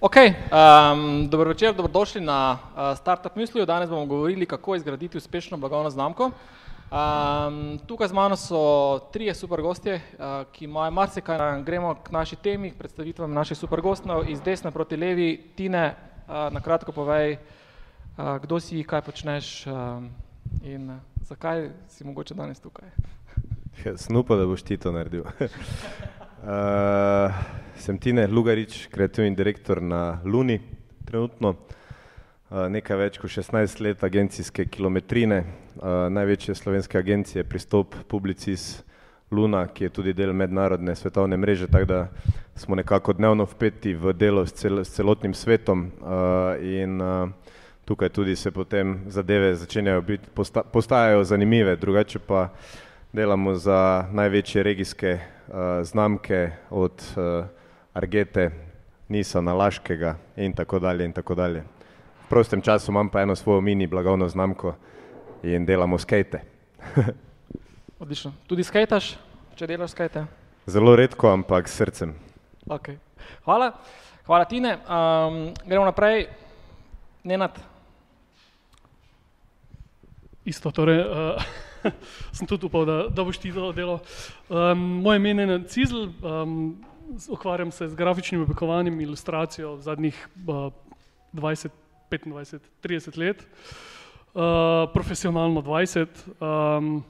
Ok, um, dobro večer, dobrodošli na uh, Startup Mysliju. Danes bomo govorili, kako izgraditi uspešno blagovno znamko. Um, tukaj z mano so trije super gostje, uh, ki imajo marsikaj. Gremo k naši temi, k predstavitvam naših super gostov iz desne proti levi. Tine, uh, na kratko povej, uh, kdo si, kaj počneš um, in uh, zakaj si mogoče danes tukaj. Snupa, da boš ti to naredil. Uh, sem Tine Lugarič, kreativni direktor na Luni trenutno. Uh, nekaj več kot 16 let agencijske kilometrine, uh, največje slovenske agencije Pristop Publicis Luna, ki je tudi del mednarodne svetovne mreže, tako da smo nekako dnevno vpeti v delo s, cel, s celotnim svetom uh, in uh, tukaj tudi se potem zadeve začenjajo biti, posta, postajajo zanimive, drugače pa delamo za največje regijske znamke od uh, Argete, Nisana, Laškega in tako dalje in tako dalje. V prostem času imam pa eno svojo mini blagovno znamko in delamo skate. Odlično. Tudi skajtaš, če delaš skate? Zelo redko, ampak s srcem. Okay. Hvala. Hvala, Tine. Um, gremo naprej. Nenad. Isto, torej. Uh... sem tudi upal, da, da boš ti to delal. Um, moje ime je Cizl, um, ukvarjam se z grafičnim oblikovanjem, ilustracijo zadnjih uh, 20, 25, 30 let, uh, profesionalno 20. Um,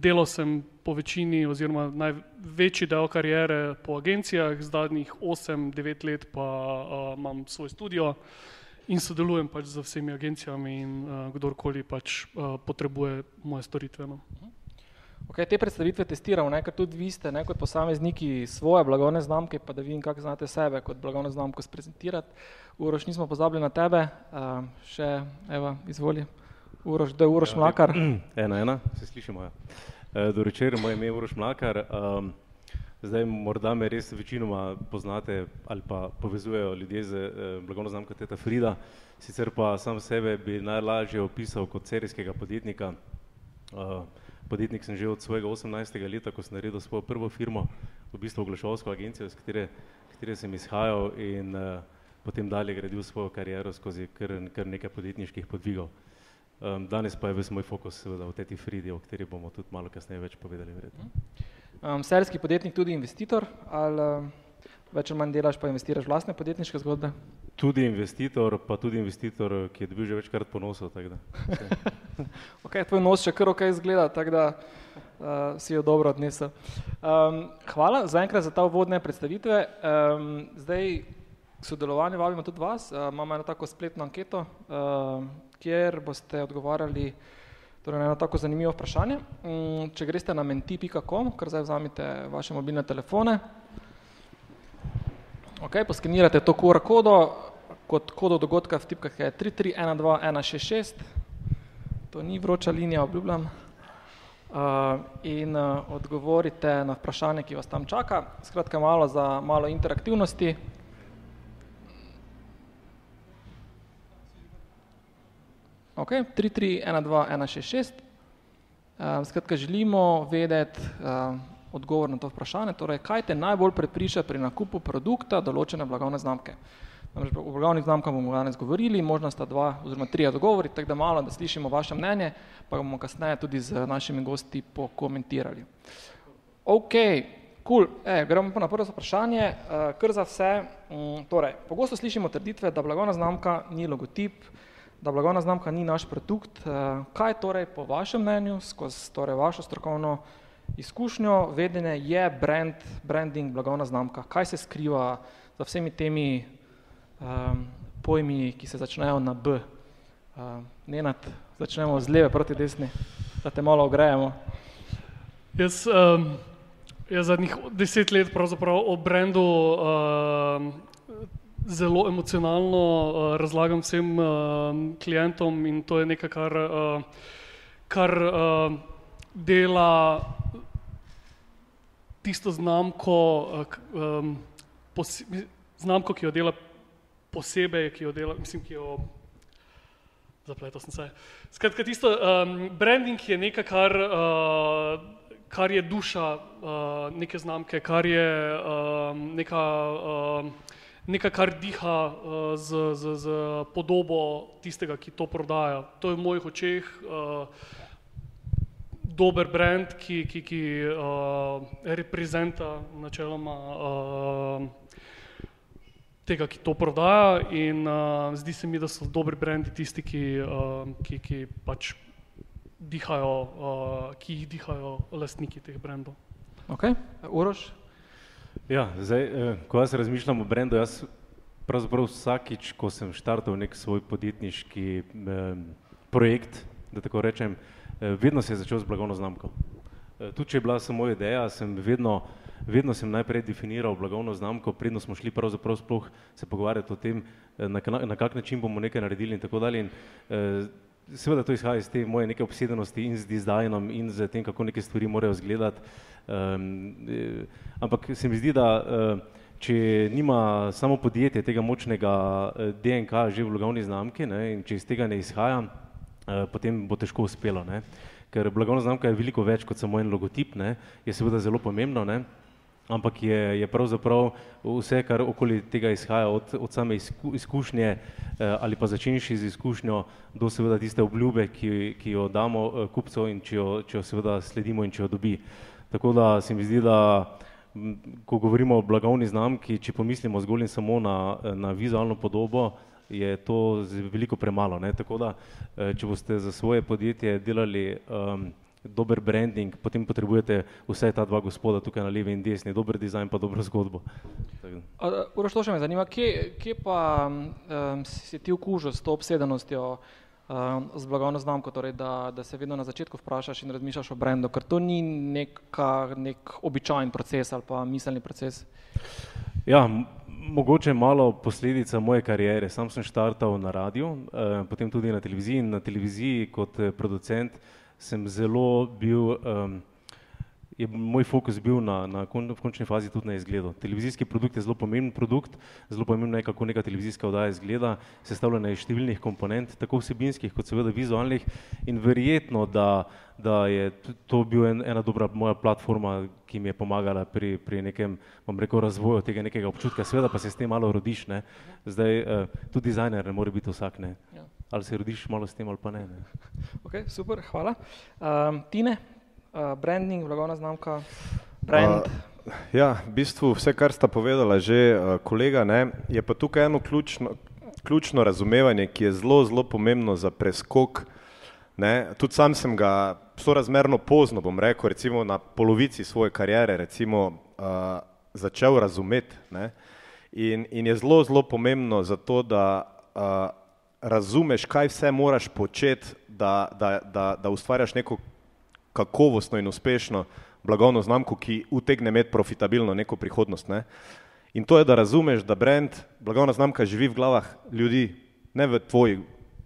delal sem po večini, oziroma največji del karijere po agencijah, zadnjih 8-9 let pa uh, imam svoj studio in sodelujem pač z vsemi agencijami in uh, kdorkoli pač uh, potrebuje moje storitve. No. Okay, te predstavitve testiramo, ne, ker tudi vi ste ne, kot posamezniki svoje blagovne znamke, pa da vidim, kako znate sebe kot blagovno znamko sprezentirati. Uroš, nismo pozabili na tebe, uh, še Eva, izvoli. Uroš, da je Uroš ja, Mlakar. Ena, ena, se slišimo. Ja. Dobro večer, moje ime je Uroš Mlakar. Um, Zdaj, morda me res večinoma poznate ali pa povezujejo ljudje z eh, blagovno znamko Teta Frida, sicer pa sam sebe bi najlažje opisal kot serijskega podjetnika. Uh, podjetnik sem že od svojega 18. leta, ko sem naredil svojo prvo firmo, v bistvu oglaševalsko agencijo, iz katere, katere sem izhajal in uh, potem dalje gradil svojo kariero skozi kar, kar nekaj podjetniških podvigov. Um, danes pa je ves moj fokus seveda v Teti Fridi, o kateri bomo tudi malo kasneje več povedali. Verjetno. Um, serijski podjetnik tudi investitor ali um, več ali manj delaš pa investiraš vlastne podjetniške zgodbe? Tudi investitor, pa tudi investitor, ki je dobil že večkrat ponosov. ok, tvoj nos še kar ok izgleda, tako da uh, si jo dobro odnesel. Um, hvala zaenkrat za ta uvodne predstavitve. Um, zdaj k sodelovanju vabimo tudi vas. Uh, imamo eno tako spletno anketo, uh, kjer boste odgovarjali Torej, eno tako zanimivo vprašanje. Mm, če greste na menti.com, kar zdaj vzamite vaše mobilne telefone, ok, poskenirate to QR kodo, kot kodo dogodka v tipkah je 3312166, to ni vroča linija, obljubljam, uh, in uh, odgovorite na vprašanje, ki vas tam čaka. Skratka, malo za malo interaktivnosti. Ok, 3, 3, 1, 2, 1, 6, 6. Uh, skratka, želimo vedeti uh, odgovor na to vprašanje, torej, kaj te najbolj prepriča pri nakupu produkta določene blagovne znamke. Namreč o blagovnih znamkah bomo danes govorili, možno sta dva oziroma tri odgovori, tako da malo, da slišimo vaše mnenje, pa bomo kasneje tudi z našimi gosti pokomentirali. Ok, cool. e, gremo pa na prvo vprašanje, uh, kar za vse. Um, torej, pogosto slišimo trditve, da blagovna znamka ni logotip, da blagovna znamka ni naš produkt. Eh, kaj torej po vašem mnenju, skozi torej vašo strokovno izkušnjo, vedenje je brand, branding, blagovna znamka? Kaj se skriva za vsemi temi um, pojmi, ki se začnejo na B? Uh, Nenad, začnemo z leve proti desni, da te malo ogrejemo. Jaz, um, jaz zadnjih deset let pravzaprav o brendu um, zelo emocionalno uh, razlagam vsem uh, klientom in to je nekaj, kar, uh, kar uh, dela tisto znamko, uh, um, znamko, ki jo dela posebej, ki jo dela, mislim, ki jo zapletel sem se. Skratka, tisto um, branding je nekaj, kar, uh, kar je duša uh, neke znamke, kar je uh, neka uh, nekaj, kar diha uh, z, z, z podobo tistega, ki to prodaja. To je v mojih očeh uh, dober brand, ki, ki, ki uh, reprezenta načeloma uh, tega, ki to prodaja in uh, zdi se mi, da so dobri brendi tisti, ki, uh, ki, ki pač dihajo, uh, ki jih dihajo lastniki teh brendov. Ok, Uroš? Ja, zdaj, eh, ko jaz razmišljam o brendu, jaz pravzaprav vsakič, ko sem štartal nek svoj podjetniški eh, projekt, da tako rečem, eh, vedno se je začel z blagovno znamko. Eh, tudi če je bila samo ideja, sem vedno, vedno sem najprej definiral blagovno znamko, predno smo šli pravzaprav sploh se pogovarjati o tem, eh, na, na kak način bomo nekaj naredili in tako dalje. In, eh, Seveda to izhaja iz te moje neke obsedenosti in z dizajnom in z tem, kako neke stvari morajo izgledati. Um, ampak se mi zdi, da uh, če nima samo podjetje tega močnega uh, DNK že v blagovni znamki ne, in če iz tega ne izhaja, potem bo težko uspelo. Ne. Ker blagovna znamka je veliko več kot samo en logotip, ne, je seveda zelo pomembno. Ne ampak je, je pravzaprav vse, kar okoli tega izhaja, od, od same izku, izkušnje eh, ali pa začenši z izkušnjo do seveda tiste obljube, ki, ki jo damo eh, kupcu in če jo, če jo seveda sledimo in če jo dobi. Tako da se mi zdi, da ko govorimo o blagovni znamki, če pomislimo zgolj in samo na, na vizualno podobo, je to veliko premalo. Ne? Tako da, eh, če boste za svoje podjetje delali um, dober branding, potem potrebujete vse ta dva gospoda tukaj na levi in desni, dober dizajn pa dobro zgodbo. Uroš, to še me zanima, kje, kje pa um, si ti okužil s to obsedenostjo z blagovno znamko, torej da, da se vedno na začetku vprašaš in razmišljaš o brendu, ker to ni neka, nek običajen proces ali pa miselni proces. Ja, mogoče malo posledica moje karijere. Sam sem štartal na radiju, eh, potem tudi na televiziji in na televiziji kot eh, producent eh, sem zelo bil, um, je moj fokus bil na, na kon, v končni fazi tudi na izgledu. Televizijski produkt je zelo pomemben produkt, zelo pomembno je, kako neka televizijska oddaja izgleda, sestavljena iz številnih komponent, tako vsebinskih kot seveda vizualnih in verjetno, da, da je to bil en, ena dobra moja platforma, ki mi je pomagala pri, pri nekem, bom rekel, razvoju tega nekega občutka, seveda pa se s tem malo rodiš, ne. Zdaj, uh, tudi dizajner ne more biti vsak, ne. Ja ali se rodiš malo s tem ali pa ne. ne. Okay, super, hvala. Um, Tine, uh, branding, blagovna znamka, brand. Uh, ja, v bistvu vse, kar sta povedala že uh, kolega, ne, je pa tukaj eno ključno, ključno razumevanje, ki je zelo, zelo pomembno za preskok. Ne. Tudi sam sem ga sorazmerno pozno, bom rekel, recimo na polovici svoje kariere, recimo, uh, začel razumeti. In, in je zelo, zelo pomembno za to, da uh, razumeš, kaj vse moraš početi, da, da, da, da ustvarjaš neko kakovostno in uspešno blagovno znamko, ki utegne imeti profitabilno neko prihodnost. Ne? In to je, da razumeš, da brand, blagovna znamka živi v glavah ljudi, ne v tvoji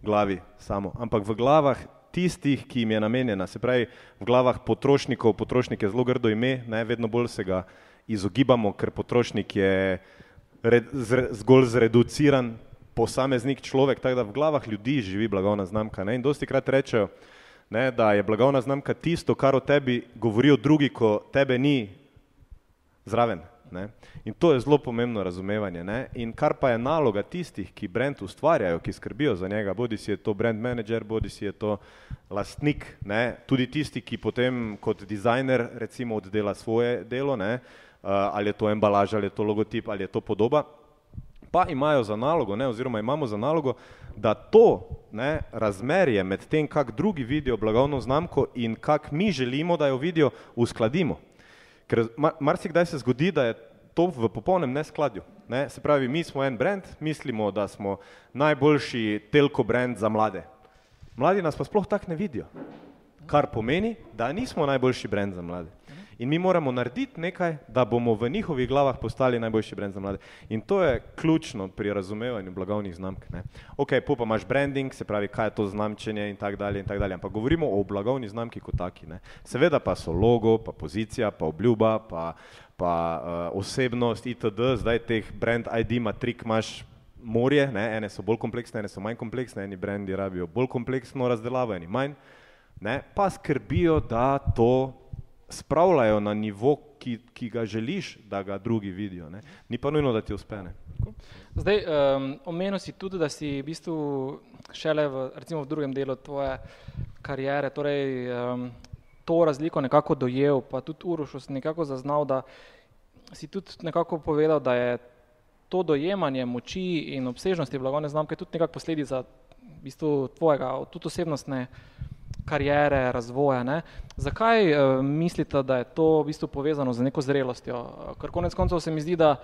glavi samo, ampak v glavah tistih, ki jim je namenjena, se pravi v glavah potrošnikov, potrošnik je zelo grdo ime, ne, vedno bolj se ga izogibamo, ker potrošnik je red, zre, zgolj zreduciran, posameznik človek, tako da v glavah ljudi živi blagovna znamka. Ne? In dosti krat rečejo, ne, da je blagovna znamka tisto, kar o tebi govorijo drugi, ko tebe ni zraven. Ne? In to je zelo pomembno razumevanje. Ne? In kar pa je naloga tistih, ki brand ustvarjajo, ki skrbijo za njega, bodi si je to brand manager, bodi si je to lastnik, ne? tudi tisti, ki potem kot dizajner recimo oddela svoje delo, ne? Uh, ali je to embalaža, ali je to logotip, ali je to podoba, pa imajo za nalogo, ne, oziroma imamo za nalogo, da to ne, razmerje med tem, kak drugi vidijo blagovno znamko in kak mi želimo, da jo vidijo, uskladimo. Ker marsikdaj se zgodi, da je to v popolnem neskladju. Ne. Se pravi, mi smo en brand, mislimo, da smo najboljši telko brand za mlade. Mladi nas pa sploh tako ne vidijo, kar pomeni, da nismo najboljši brand za mlade. In mi moramo narediti nekaj, da bomo v njihovih glavah postali najboljši brand za mlade. In to je ključno pri razumevanju blagovnih znamk. Ne. Ok, pa imaš branding, se pravi, kaj je to znamčenje in tako dalje in tako dalje. Ampak govorimo o blagovni znamki kot taki. Ne. Seveda pa so logo, pa pozicija, pa obljuba, pa, pa uh, osebnost itd. Zdaj teh brand ID matrik imaš morje, ne. ene so bolj kompleksne, ene so manj kompleksne, eni brandi rabijo bolj kompleksno razdelavo, eni manj. Ne, pa skrbijo, da to spravljajo na nivo, ki, ki ga želiš, da ga drugi vidijo. Ne? Ni pa nujno, da ti uspene. Zdaj, um, omenil si tudi, da si v bistvu šele v, recimo v drugem delu tvoje karijere, torej um, to razliko nekako dojel, pa tudi Uroš si nekako zaznal, da si tudi nekako povedal, da je to dojemanje moči in obsežnosti blagovne znamke tudi nekako posledica v bistvu tvojega, tudi osebnostne karijere, razvoja. Ne? Zakaj uh, mislite, da je to v bistvu povezano z neko zrelostjo? Ker konec koncev se mi zdi, da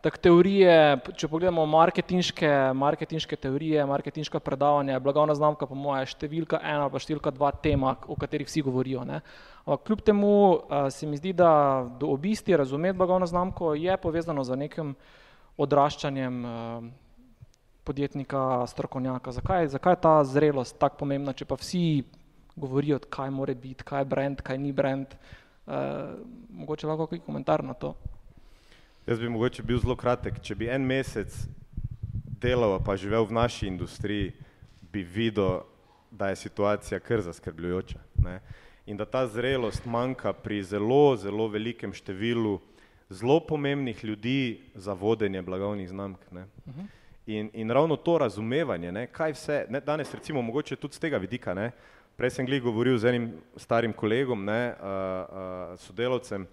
tak teorije, če pogledamo marketinške, marketinške teorije, marketinška predavanja, je blagovna znamka po moje številka ena ali pa številka dva tema, o katerih vsi govorijo. Ne? Ampak kljub temu uh, se mi zdi, da do obisti razumeti blagovno znamko je povezano z nekim odraščanjem uh, podjetnika, strokovnjaka. Zakaj, zakaj je ta zrelost tako pomembna, če pa vsi govorijo, kaj mora biti, kaj je brand, kaj ni brand. Uh, mogoče lahko kakšen komentar na to. Jaz bi mogoče bil zelo kratek. Če bi en mesec delal, pa živel v naši industriji, bi videl, da je situacija kar zaskrbljujoča. Ne? In da ta zrelost manjka pri zelo, zelo velikem številu zelo pomembnih ljudi za vodenje blagovnih znamk. Ne? In, in ravno to razumevanje, ne, kaj vse, ne, danes recimo mogoče tudi z tega vidika, ne, Prej sem glih govoril z enim starim kolegom, ne, uh, uh, sodelovcem,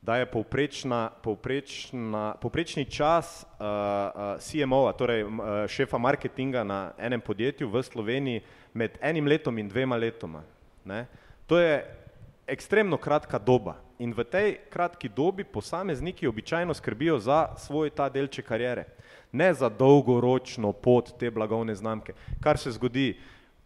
da je povprečna, povprečna, povprečni čas uh, uh, CMO-a, torej uh, šefa marketinga na enem podjetju v Sloveniji med enim letom in dvema letoma. Ne. To je ekstremno kratka doba in v tej kratki dobi posamezniki običajno skrbijo za svoj ta delček karijere, ne za dolgoročno pot te blagovne znamke. Kar se zgodi,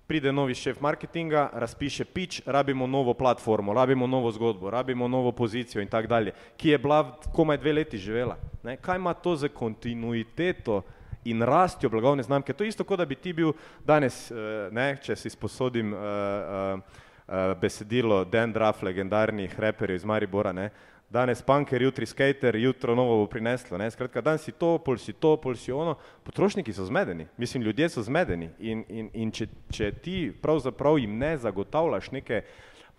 pride novi šef marketinga, razpiše pitch, rabimo novo platformo, rabimo novo zgodbo, rabimo novo pozicijo in tako dalje, ki je bila komaj dve leti živela. Ne? Kaj ima to za kontinuiteto in rastjo blagovne znamke? To je isto, kot da bi ti bil danes, eh, ne, če si sposodim uh, uh, besedilo Dan Draf, legendarnih reperjev iz Maribora, ne, danes punker, jutri skater, jutro novo bo prineslo. Ne? Skratka, dan si to, pol si to, pol si ono. Potrošniki so zmedeni, mislim, ljudje so zmedeni in, in, in če, če ti pravzaprav jim ne zagotavljaš neke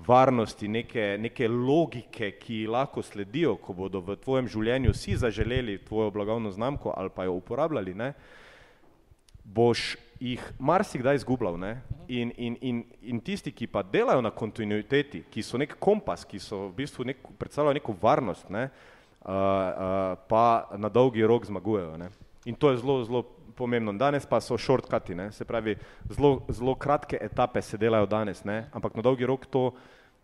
varnosti, neke, neke logike, ki lahko sledijo, ko bodo v tvojem življenju vsi zaželeli tvojo blagovno znamko ali pa jo uporabljali, ne? Boš jih marsikdaj izgubljal. In, in, in, in tisti, ki pa delajo na kontinuiteti, ki so nek kompas, ki so v bistvu nek, predstavljajo neko varnost, ne? uh, uh, pa na dolgi rok zmagujejo. Ne? In to je zelo, zelo pomembno. Danes pa so shortcuti, ne? se pravi, zelo, zelo kratke etape se delajo danes, ne? ampak na dolgi rok to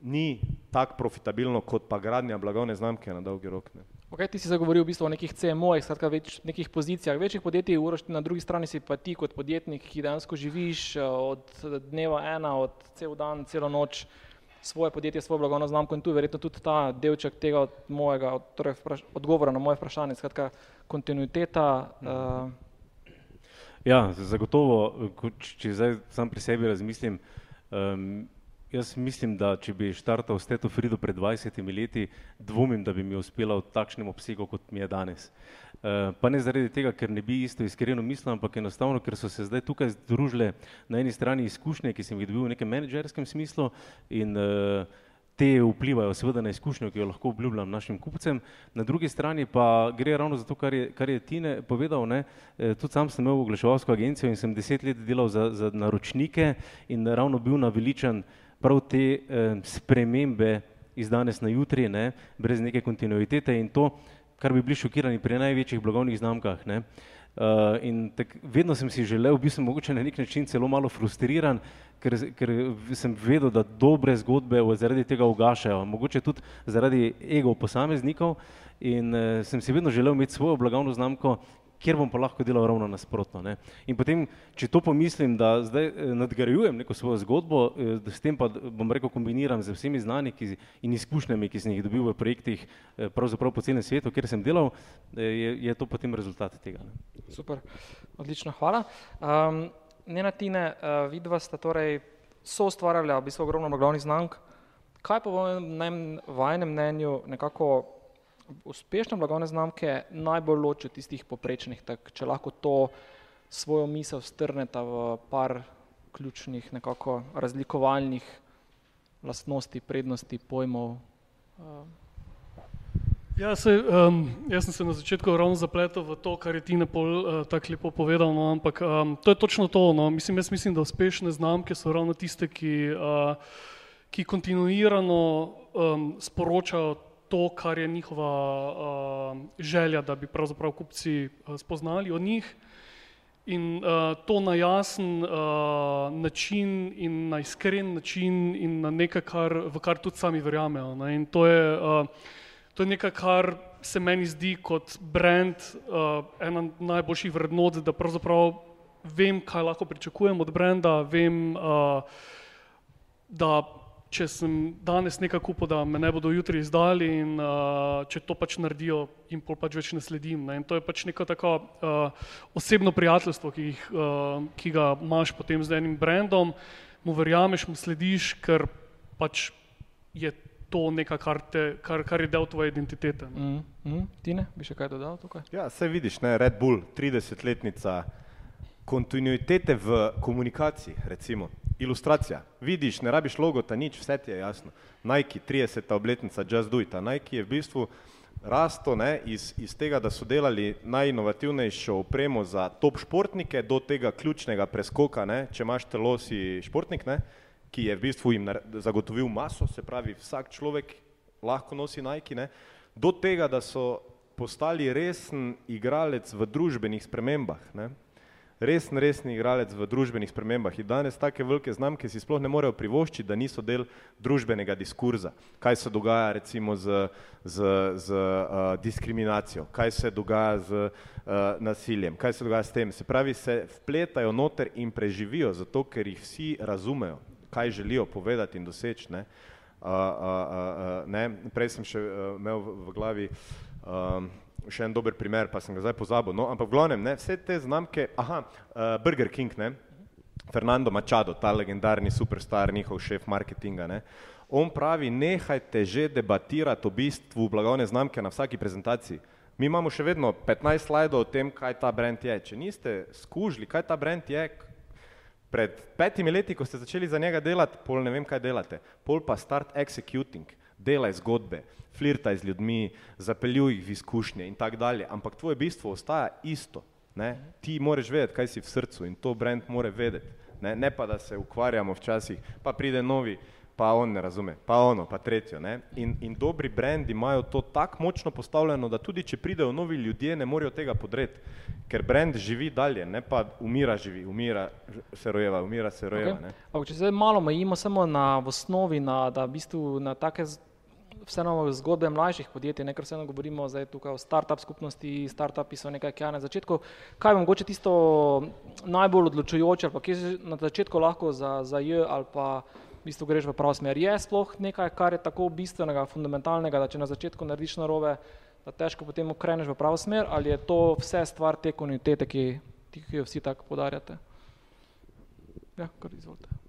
ni tako profitabilno kot pa gradnja blagovne znamke na dolgi rok. Ne? Okay, ti si zagovoril v bistvu o nekih CMO-jih, skratka več nekih pozicijah, večjih podjetij, uroš, na drugi strani si pa ti kot podjetnik, ki dejansko živiš eh, od dneva ena, od cel dan, celo noč, svoje podjetje, svojo blagovno znamko in tu je verjetno tudi ta delček tega od mojega, od, torej vpraš, odgovora na moje vprašanje, skratka kontinuiteta. Uh... Ja, zagotovo, če zdaj sam pri sebi razmislim, um, Jaz mislim, da če bi štartal s Teto Frido pred 20 leti, dvomim, da bi mi uspela v takšnem obsegu, kot mi je danes. Uh, pa ne zaradi tega, ker ne bi isto iskreno mislil, ampak enostavno, ker so se zdaj tukaj združile na eni strani izkušnje, ki sem jih dobil v nekem menedžerskem smislu in uh, te vplivajo seveda na izkušnjo, ki jo lahko obljubljam našim kupcem. Na drugi strani pa gre ravno za to, kar je, kar je Tine povedal, ne, eh, tudi sam sem imel oglaševalsko agencijo in sem deset let delal za, za naročnike in ravno bil naveličan prav te eh, spremembe iz danes na jutri, ne, brez neke kontinuitete in to, kar bi bili šokirani pri največjih blagovnih znamkah. Ne. Uh, in tak, vedno sem si želel, bil sem mogoče na nek način celo malo frustriran, ker, ker sem vedel, da dobre zgodbe zaradi tega ugašajo, mogoče tudi zaradi ego posameznikov in uh, sem si vedno želel imeti svojo blagovno znamko, kjer bom pa lahko delal ravno nasprotno. Ne. In potem, če to pomislim, da zdaj eh, nadgrajujem neko svojo zgodbo, eh, s tem pa bom rekel kombiniram z vsemi znani ki, in izkušnjami, ki sem jih dobil v projektih eh, pravzaprav po celem svetu, kjer sem delal, je, je to potem rezultat tega. Ne. Super, odlično, hvala. Um, Nena Tine, uh, vidva sta torej so ustvarjala v bistvu ogromno glavnih znank. Kaj pa v vašem mnenju nekako uspešne blagovne znamke najbolj loči od tistih poprečnih, tak, če lahko to svojo misel strneta v par ključnih nekako razlikovalnih lastnosti, prednosti, pojmov, Uh, Ja, se, um, jaz sem se na začetku ravno zapletel v to, kar je Tina pol uh, tako lepo povedal, no, ampak um, to je točno to. No. Mislim, jaz mislim, da uspešne znamke so ravno tiste, ki, uh, ki kontinuirano um, sporočajo to, kar je njihova uh, želja, da bi pravzaprav kupci uh, spoznali od njih. In uh, to na jasen uh, način, in na iskren način, in na nekaj, kar, v kar tudi sami verjamejo. Ne. In to je, uh, to je nekaj, kar se meni zdi kot brand uh, ena najboljših vrednot, da pravzaprav vem, kaj lahko pričakujem od brenda, vem, uh, da če sem danes nekaj kupil, da me ne bodo jutri izdali in uh, če to pač naredijo, jim pol pač več ne sledim. Ne? In to je pač neko tako uh, osebno prijateljstvo, ki, jih, uh, ki ga imaš potem z enim brandom, mu verjameš, mu slediš, ker pač je to nekaj, kar, te, kar, kar je del tvoje identitete. mm, mm, Tine, bi še kaj dodal tukaj? Ja, se vidiš, ne, Red Bull, 30-letnica kontinuitete v komunikaciji, recimo, ilustracija. Vidiš, ne rabiš logota, nič, vse ti je jasno. Nike, 30. obletnica, Just Do It. Nike je v bistvu rasto ne, iz, iz tega, da so delali najinovativnejšo opremo za top športnike do tega ključnega preskoka, ne, če imaš telo, si športnik, ne, ki je v bistvu jim zagotovil maso, se pravi, vsak človek lahko nosi Nike, ne, do tega, da so postali resen igralec v družbenih spremembah. Ne. Resen, resen igralec v družbenih spremembah in danes take velike znamke si sploh ne morejo privoščiti, da niso del družbenega diskurza. Kaj se dogaja recimo z, z, z uh, diskriminacijo, kaj se dogaja z uh, nasiljem, kaj se dogaja s tem. Se pravi, se vpletajo noter in preživijo, zato ker jih vsi razumejo, kaj želijo povedati in doseči. Ne. Uh, uh, uh, ne. Prej sem še uh, imel v, v glavi um, še en dober primer, pa sem ga zdaj pozabil. No, ampak v glavnem, ne, vse te znamke, aha, uh, Burger King, ne, Fernando Machado, ta legendarni superstar, njihov šef marketinga, ne, on pravi, nehajte že debatirati o bistvu blagovne znamke na vsaki prezentaciji. Mi imamo še vedno 15 slajdov o tem, kaj ta brand je. Če niste skužili, kaj ta brand je, pred petimi leti, ko ste začeli za njega delati, pol ne vem, kaj delate, pol pa start executing, delaj zgodbe, flirtaj z ljudmi, zapeljuj jih v izkušnje in tako dalje, ampak tvoje bistvo ostaja isto. Ne? Ti moraš vedeti, kaj si v srcu in to brand more vedeti. Ne, ne pa, da se ukvarjamo včasih, pa pride novi, pa on ne razume, pa ono, pa tretjo. Ne? In, in dobri brendi imajo to tako močno postavljeno, da tudi če pridejo novi ljudje, ne morejo tega podreti, ker brand živi dalje, ne pa umira živi, umira se rojeva, umira se rojeva. Okay. ne. Ampak če se malo omejimo samo na osnovi, na, da v bistvu na take vseeno zgodbe mlajših podjetij, ne, ker vseeno govorimo zdaj tukaj o startup skupnosti, startupi so nekaj, kar je na začetku. Kaj je mogoče tisto najbolj odločujoče, ali pa kje si na začetku lahko za, za J ali pa v bistvu greš v pravo smer. Je sploh nekaj, kar je tako bistvenega, fundamentalnega, da če na začetku narediš narobe, da težko potem ukreneš v pravo smer, ali je to vse stvar te kontinuitete, ki, ki jo vsi tako podarjate? Ja, kar izvolite.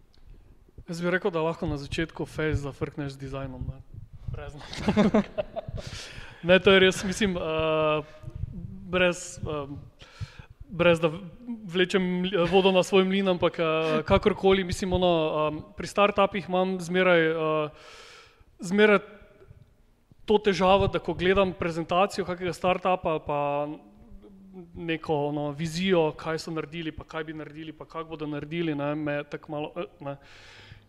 Jaz bi rekel, da lahko na začetku face zafrkneš z dizajnom. Ne, brez, ne to je res, mislim, uh, brez, um, brez da vlečem ml- vodo na svoj mlin, ampak uh, kakorkoli, mislim, ono, um, pri startupih imam zmeraj, uh, zmeraj to težavo, da ko gledam prezentacijo kakega startupa pa neko ono, vizijo, kaj so naredili, pa kaj bi naredili, pa kako bodo naredili, ne, me tako malo. eh, Ne.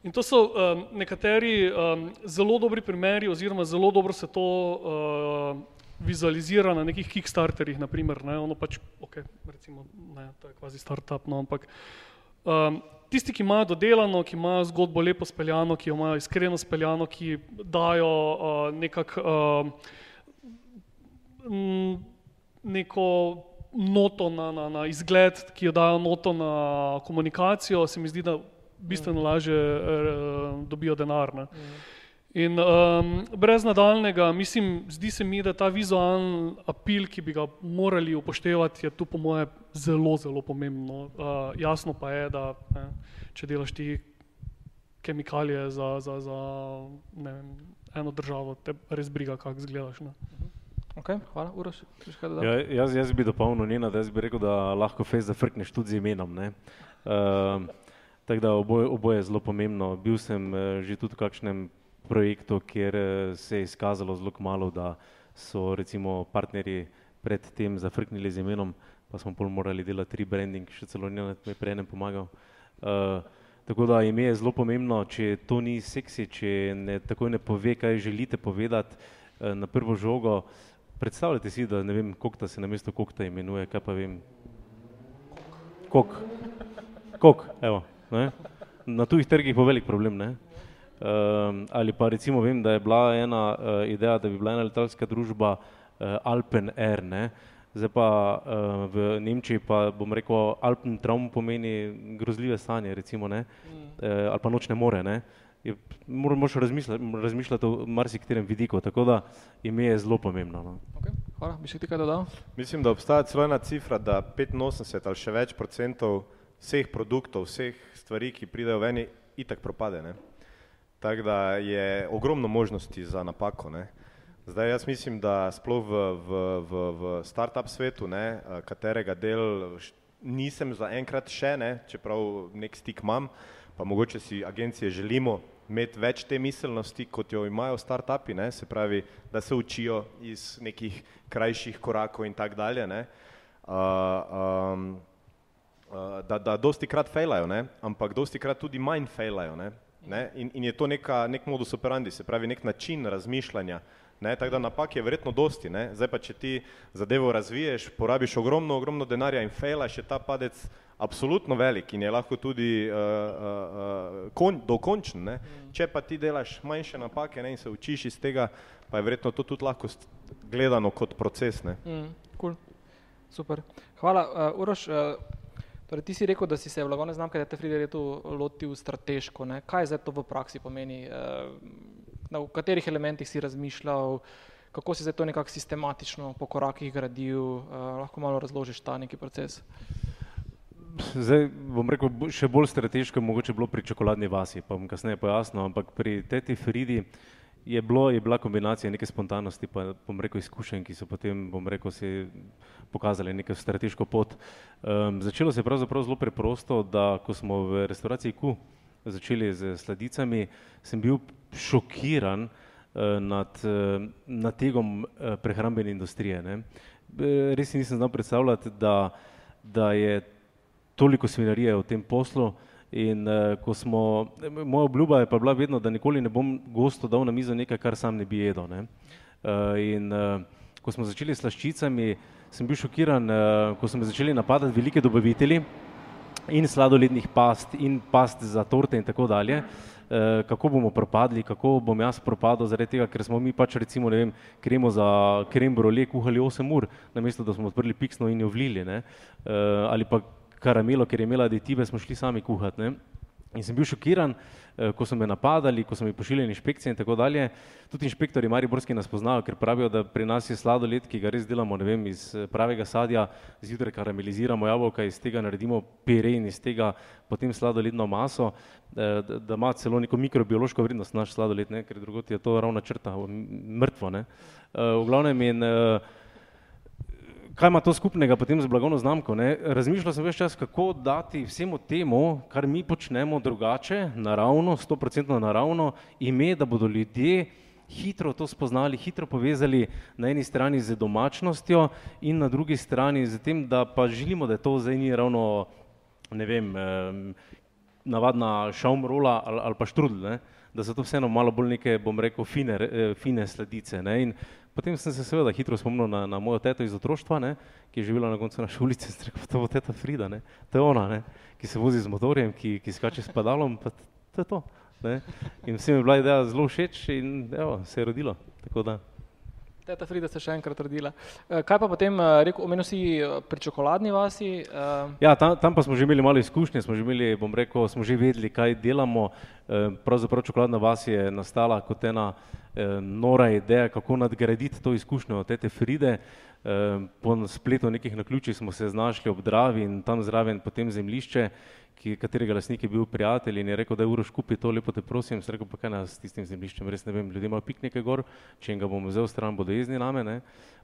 In to so um, nekateri um, zelo dobri primeri, oziroma zelo dobro se to uh, vizualizira na nekih Kickstarterjih, naprimer, ne, ono pač, ok, recimo, ne, to je kvazi startup, no, ampak um, tisti, ki imajo dodelano, ki imajo zgodbo lepo speljano, ki jo imajo iskreno speljano, ki dajo uh, nekako uh, m, neko noto na, na, na izgled, ki jo dajo noto na komunikacijo, se mi zdi, da bistveno lažje eh, dobijo denar. Ne. In um, brez nadaljnega, mislim, zdi se mi, da ta vizualen apil, ki bi ga morali upoštevati, je tu po moje zelo, zelo pomembno. Uh, jasno pa je, da ne, če delaš ti kemikalije za, za, za ne vem, eno državo, te res briga, kako izgledaš. Ne. Okay, hvala, Uroš. Ja, jaz, jaz bi dopolnil njena, da jaz bi rekel, da lahko face zafrkneš tudi z imenom. ne. Um, tako da oboje, oboje je zelo pomembno. Bil sem eh, že tudi v kakšnem projektu, kjer se je izkazalo zelo malo, da so recimo partnerji predtem zafrknili z imenom, pa smo pol morali delati rebranding, še celo ne mi prej ne pomagal. Uh, tako da ime je zelo pomembno, če to ni seksi, če ne takoj ne pove, kaj želite povedati uh, na prvo žogo, predstavljajte si, da ne vem, kokta se na mesto kokta imenuje, kaj pa vem. Kok. Kok, evo. Ne? Na tujih trgih bo velik problem, ne? Uh, ali pa recimo vem, da je bila ena uh, ideja, da bi bila ena letalska družba uh, Alpen Air, ne? Zdaj pa uh, v Nemčiji pa bom rekel, Alpen traum pomeni grozljive stanje, recimo, ne, mm. uh, ali pa nočne more, ne. Moraš razmišljati, razmišljati o marsikaterem vidiku, tako da ime je zelo pomembno. No. Okay. Hvala, bi še ti kaj dodal? Mislim, da obstaja celo ena cifra, da 85 ali še več procentov vseh produktov, vseh stvari, ki pridejo ven, itak propade. Tako da je ogromno možnosti za napako. Ne. Zdaj jaz mislim, da sploh v, v, v, v start-up svetu, ne, eh, katerega del nisem zaenkrat še, ne, čeprav nek stik imam, pa mogoče si agencije želimo imeti več te miselnosti, kot jo imajo start-upi, ne, se pravi, da se učijo iz nekih krajših korakov in tak dalje, ne, uh, um, da, da dosti krat fejlajo, ne, ampak dosti krat tudi manj fejlajo, ne, ne, in, in je to neka, nek modus operandi, se pravi, nek način razmišljanja, Ne, tako da napak je verjetno dosti, ne. zdaj pa če ti zadevo razviješ, porabiš ogromno, ogromno denarja in fejlaš, je ta padec absolutno velik in je lahko tudi uh, uh, kon, dokončen. Ne. Če pa ti delaš manjše napake ne, in se učiš iz tega, pa je verjetno to tudi lahko gledano kot proces. Ne. Mm, cool. Super. Hvala. Uh, Uroš, uh, torej ti si rekel, da si se v Lagone znamke DT Free letu lotil strateško. Ne. Kaj zdaj to v praksi pomeni? Uh, na katerih elementih si razmišljal, kako si zdaj to nekako sistematično po korakih gradil, uh, lahko malo razložiš ta neki proces. Zdaj bom rekel, še bolj strateško je mogoče bilo pri čokoladni vasi, pa bom kasneje pojasnil, ampak pri teti Fridi je, bilo, je bila kombinacija neke spontanosti, pa bom rekel izkušenj, ki so potem, bom rekel, si pokazali neko strateško pot. Um, začelo se je pravzaprav zelo preprosto, da ko smo v restauraciji Ku začeli z sladicami, sem bil šokiran uh, nad, uh, nad tegom uh, prehrambene industrije. Ne. Res si nisem znal predstavljati, da, da je toliko svinarije v tem poslu in uh, ko smo, moja obljuba je pa bila vedno, da nikoli ne bom gosto dal na mizo nekaj, kar sam ne bi jedel. Ne. Uh, in uh, ko smo začeli s slaščicami, sem bil šokiran, uh, ko so me začeli napadati velike dobavitelji in sladolednih past in past za torte in tako dalje. Uh, kako bomo propadli, kako bom jaz propadel zaradi tega, ker smo mi pač recimo, ne vem, kremo za krem brole kuhali 8 ur, namesto da smo odprli piksno in jo vlili, ne, eh, ali pa karamelo, ker je imela aditive, smo šli sami kuhati, ne. In sem bil šokiran, Eh, ko so me napadali, ko so mi pošiljali inšpekcije in tako dalje. Tudi inšpektori Mariborski nas poznajo, ker pravijo, da pri nas je sladoled, ki ga res delamo, vem, iz eh, pravega sadja, zjutraj karameliziramo jabolka, iz tega naredimo pire in iz tega potem sladoledno maso, eh, da ima celo neko mikrobiološko vrednost naš sladoled, ne, ker drugot je to ravna črta, mrtvo. Ne. V glavnem in kaj ima to skupnega potem z blagovno znamko? Ne? Razmišljal sem več čas, kako dati vsemu temu, kar mi počnemo drugače, naravno, stoprocentno naravno, ime, da bodo ljudje hitro to spoznali, hitro povezali na eni strani z domačnostjo in na drugi strani z tem, da pa želimo, da to zdaj ni ravno, ne vem, navadna šaumrola ali, ali pa štrudl, ne? da so to vseeno malo bolj neke, bom rekel, fine, eh, fine sledice. Ne? In Potem sem se seveda hitro spomnil na, na mojo teto iz otroštva, ne, ki je živela na koncu naše ulice, in rekel, to bo teta Frida, ne, to je ona, ne, ki se vozi z motorjem, ki, ki skače s padalom, pa to je to. Ne. In vsem je bila ideja zelo všeč in evo, se je rodilo. Tako da. Teta Frida se še enkrat rodila. Eh, kaj pa potem, eh, rekel, omenil si eh, pri čokoladni vasi? Ja, tam, tam pa smo že imeli malo izkušnje, smo že imeli, rekel, smo že vedeli, kaj delamo. Pravzaprav čokoladna vas je nastala kot ena nora ideja, kako nadgraditi to izkušnjo Tete Fride. Po spletu nekih naključij smo se znašli ob Dravi in tam zraven potem zemlišče, ki, katerega lasnik je bil prijatelj in je rekel, da je uroš kupi to, lepo te prosim, sem rekel, pa kaj nas s tistim zemljiščem, res ne vem, ljudje imajo piknike gor, če jim ga bom vzel stran, bodo jezni name, ne,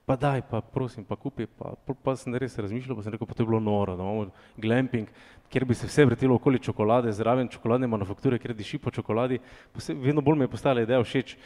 pa daj, pa prosim, pa kupi, pa, pa, pa sem res razmišljal, pa sem rekel, pa to je bilo noro, da imamo glamping, kjer bi se vse vrtelo okoli čokolade, zraven čokoladne manufakture, kjer diši po čokoladi, se, vedno bolj mi je postala ideja všeč.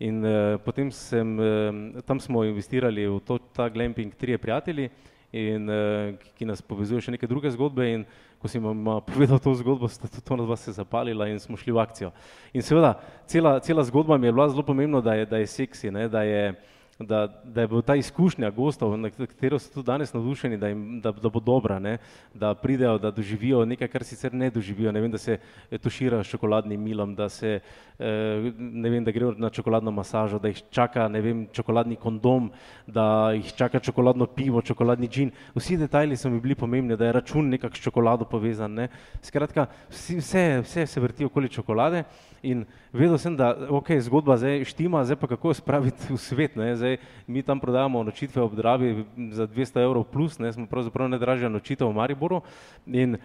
In uh, potem sem, uh, tam smo investirali v to, ta glamping, trije prijatelji, in, uh, ki nas povezuje še neke druge zgodbe. In ko si vam povedal to zgodbo, sta tudi to na vas se zapalila in smo šli v akcijo. In seveda, cela, cela zgodba mi je bila zelo pomembna, da je, da je seksi, ne, da je da, da je bila ta izkušnja gostov, na katero so tudi danes navdušeni, da, jim, da, da bo dobra, ne? da pridejo, da doživijo nekaj, kar sicer ne doživijo, ne vem, da se tušira s čokoladnim milom, da se eh, ne vem, da grejo na čokoladno masažo, da jih čaka, vem, čokoladni kondom, da jih čaka čokoladno pivo, čokoladni džin. Vsi detajli so mi bili pomembni, da je račun nekak s čokolado povezan. Ne? Skratka, vse, vse se vrti okoli čokolade in vedel sem, da ok, zgodba zdaj štima, zdaj pa kako jo spraviti v svet. Ne? Zdaj mi tam prodajamo nočitve ob Dravi za 200 evrov plus, ne? smo pravzaprav najdražja nočitev v Mariboru. In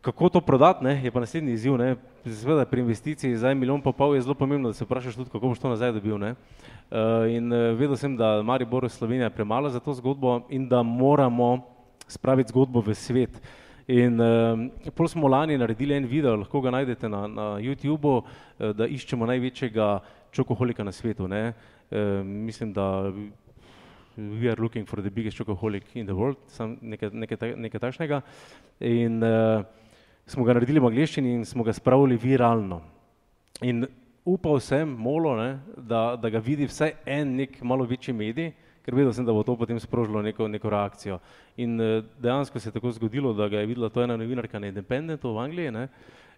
kako to prodati, ne? je pa naslednji izziv. Ne? Seveda pri investiciji za milijon pa pol je zelo pomembno, da se vprašaš tudi, kako boš to nazaj dobil. Ne? Uh, in uh, vedel sem, da Maribor je Slovenija premalo za to zgodbo in da moramo spraviti zgodbo v svet. In uh, pol smo lani naredili en video, lahko ga najdete na, na YouTubu, uh, da iščemo največjega čokoholika na svetu. Ne? Mislim, da we are looking for the biggest chocoholic in the world, sam nekaj, nekaj, nekaj takšnega. In uh, smo ga naredili v angliščini in smo ga spravili viralno. In upal sem, molo, ne, da, da ga vidi vsaj en nek malo večji medij, ker vedel sem, da bo to potem sprožilo neko, neko reakcijo. In uh, dejansko se je tako zgodilo, da ga je videla to ena novinarka na Independentu v Angliji ne?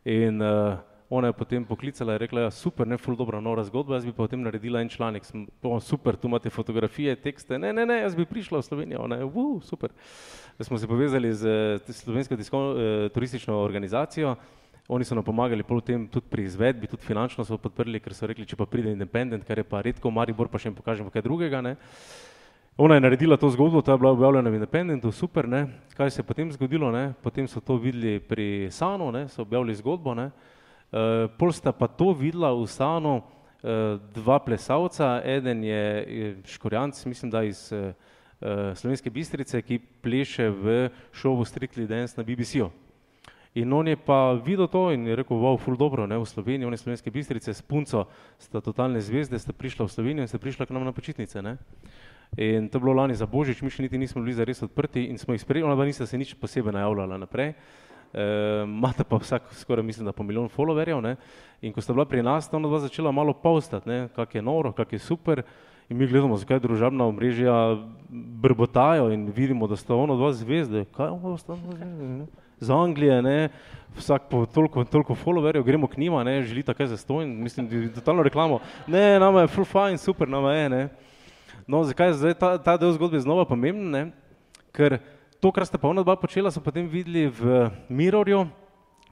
in uh, ona je potem poklicala in rekla, ja, super, ne, ful dobra nora zgodba, jaz bi pa potem naredila en članek, sem, oh, super, tu imate fotografije, tekste, ne, ne, ne, jaz bi prišla v Slovenijo, ona je, uh, super. Da smo se povezali z slovensko tiskovno uh, turistično organizacijo, Oni so nam pomagali tem, tudi pri izvedbi, tudi finančno so podprli, ker so rekli, če pa pride independent, kar je pa redko, Maribor pa še jim pokažemo kaj drugega. Ne. Ona je naredila to zgodbo, ta je bila objavljena v Independentu, super, ne. kaj se je potem zgodilo, ne. potem so to videli pri Sanu, ne. so objavili zgodbo, ne. Uh, pol sta pa to videla v Sanu uh, dva plesalca, eden je, je Škorjanc, mislim, da iz uh, Slovenske Bistrice, ki pleše v šovu Strictly Dance na BBC-u. In on je pa videl to in je rekel, wow, ful dobro, ne, v Sloveniji, one slovenske bistrice s punco sta totalne zvezde, sta prišla v Slovenijo in sta prišla k nam na počitnice, ne. In to je bilo lani za Božič, mi še niti nismo bili zares odprti in smo jih sprejeli, ona pa nista se nič posebej najavljala naprej. Imate e, pa vsak skoraj mislim, da po milijon followerjev, ne. In ko sta bila pri nas, ona dva začela malo postati, ne, kak je noro, kak je super. In mi gledamo, zakaj družabna omrežja brbotajo in vidimo, da sta ono dva zvezde. Kaj ono sta dva zvezde, ne? z Anglije, ne, vsak po toliko, toliko followerjev, gremo k njima, ne, želita kaj za stojn, mislim, totalno reklamo, ne, nama je full fine, super, nama je, ne. No, zakaj je zdaj ta, ta del zgodbe znova pomemben, ne, ker to, kar sta pa ona dva počela, so potem videli v Mirrorju,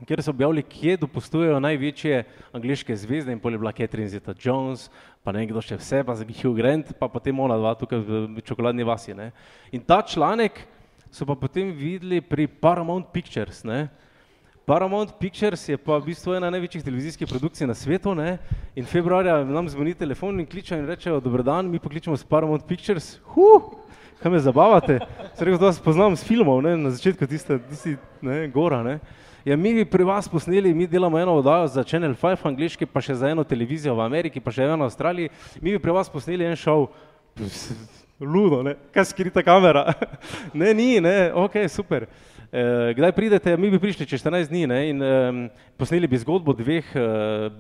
kjer so objavili, kje dopustujejo največje angliške zvezde in pol je bila Catherine Zeta-Jones, pa ne kdo še vse, pa Hugh Grant, pa potem ona dva tukaj v čokoladni vasi, ne. In ta članek, so pa potem videli pri Paramount Pictures. Ne? Paramount Pictures je pa v bistvu ena največjih televizijskih produkcij na svetu ne? in februarja nam zvoni telefon in kličejo in rečejo, dober dan, mi pokličemo s Paramount Pictures, huh, kaj me zabavate, se rekel, da vas poznam s filmov, ne? na začetku tiste, tisti, ne, gora, ne. Ja, mi bi pri vas posneli, mi delamo eno oddajo za Channel 5 angliški, pa še za eno televizijo v Ameriki, pa še eno v Avstraliji, mi bi pri vas posneli en šov, ludo, ne? kaj skrita kamera. ne, ni, ne, ok, super. E, kdaj pridete, mi bi prišli čez 14 dni ne? in e, posneli bi zgodbo dveh e,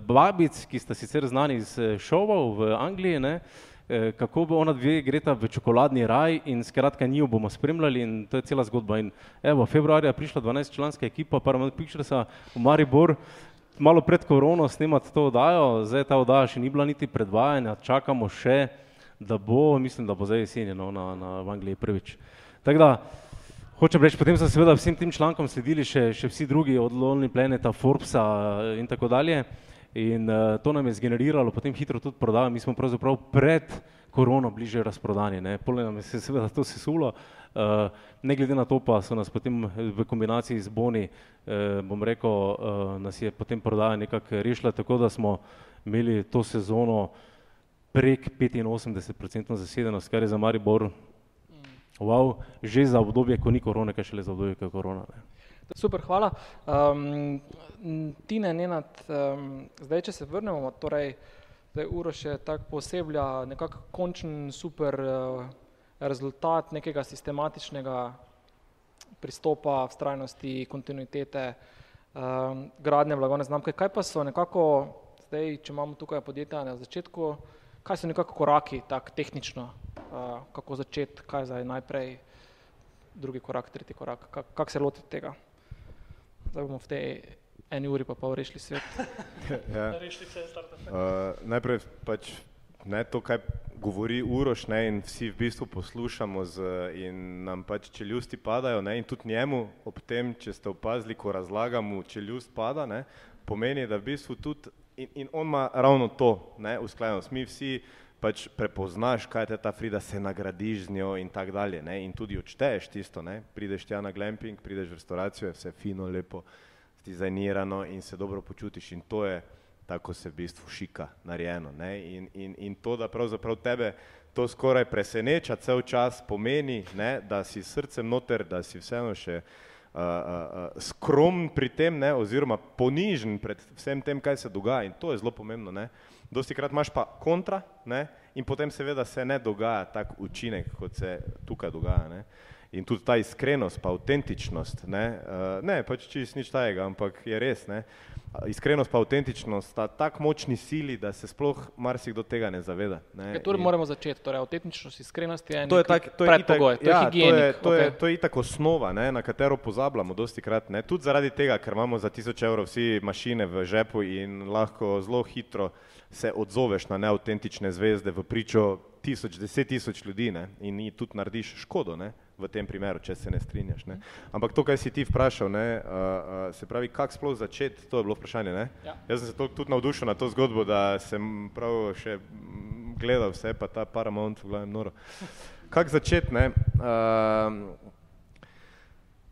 babic, ki sta sicer znani iz eh, šovov v Angliji, ne? E, kako bo ona dve greta v čokoladni raj in skratka njo bomo spremljali in to je cela zgodba. In evo, februarja prišla 12 članska ekipa Paramount Picturesa v Maribor, malo pred korono snemati to oddajo, zdaj ta oddaja še ni bila niti predvajanja, čakamo še da bo, mislim, da bo zdaj jesen no, na, na v Angliji prvič. Tako da, hočem reči, potem so seveda vsem tem člankom sledili še, še vsi drugi od Lonely Planeta, Forbesa in tako dalje. In uh, to nam je zgeneriralo potem hitro tudi prodajo. Mi smo pravzaprav pred korono bliže razprodani, ne. Pole nam je se seveda to sesulo, uh, ne glede na to pa so nas potem v kombinaciji z boni, uh, bom rekel, uh, nas je potem prodaja nekako rešila, tako da smo imeli to sezono prek 85% zasedenost, kar je za Maribor wow, že za obdobje, ko ni korone, kaj šele za obdobje, ko je korona. Ne. Super, hvala. Um, Tine, Nenad, um, zdaj, če se vrnemo, torej, zdaj uro še tako poseblja nekako končen super uh, rezultat nekega sistematičnega pristopa, vztrajnosti, kontinuitete, um, gradnje blagovne znamke. Kaj pa so nekako, zdaj, če imamo tukaj podjetja na začetku, kaj so nekako koraki, tako tehnično, uh, kako začeti, kaj zdaj najprej, drugi korak, tretji korak, kako kak se lotiti tega? Zdaj bomo v tej eni uri pa pol rešili svet. ja. uh, najprej pač ne to, kaj govori Uroš ne, in vsi v bistvu poslušamo z, in nam pač čeljusti padajo ne, in tudi njemu ob tem, če ste opazili, ko razlagamo, čeljust pada, ne, pomeni, da v bistvu tudi in, in on ima ravno to, ne, usklajenost. Mi vsi pač prepoznaš, kaj je ta Frida, se nagradiš z njo in tako dalje. Ne? In tudi odšteješ tisto, ne? prideš tja na glamping, prideš v restauracijo, je vse fino, lepo, dizajnirano in se dobro počutiš. In to je tako se v bistvu šika, narejeno. Ne? In, in, in to, da pravzaprav tebe to skoraj preseneča cel čas, pomeni, ne? da si srcem noter, da si vseeno še uh, uh, uh, skromen pri tem, ne? oziroma ponižen pred vsem tem, kaj se dogaja. In to je zelo pomembno. Ne? Dosti krat imaš pa kontra ne? in potem seveda se ne dogaja tak učinek, kot se tukaj dogaja. Ne? In tudi ta iskrenost, pa avtentičnost, ne, uh, ne pač čist nič tajega, ampak je res, ne, iskrenost pa avtentičnost sta tako močni sili, da se sploh marsikdo tega ne zaveda. Ne. Ja, torej moramo začeti, torej avtentičnost, iskrenost je to je tak, to je predpogoj, itak, to je ja, higienik. To je, to, okay. je, to je itak osnova, ne, na katero pozabljamo dosti krat, ne, tudi zaradi tega, ker imamo za tisoč evrov vsi mašine v žepu in lahko zelo hitro se odzoveš na neautentične zvezde v pričo tisoč, deset tisoč ljudi ne, in tudi narediš škodo ne, v tem primeru, če se ne strinjaš. Ne. Ampak to, kar si ti vprašal, ne, uh, uh, se pravi, kako sploh začeti, to je bilo vprašanje. Ne. Ja. Jaz sem se tudi navdušil na to zgodbo, da sem prav še gledal vse, pa ta Paramount, v glavnem noro. Kako začeti? Ne? Uh,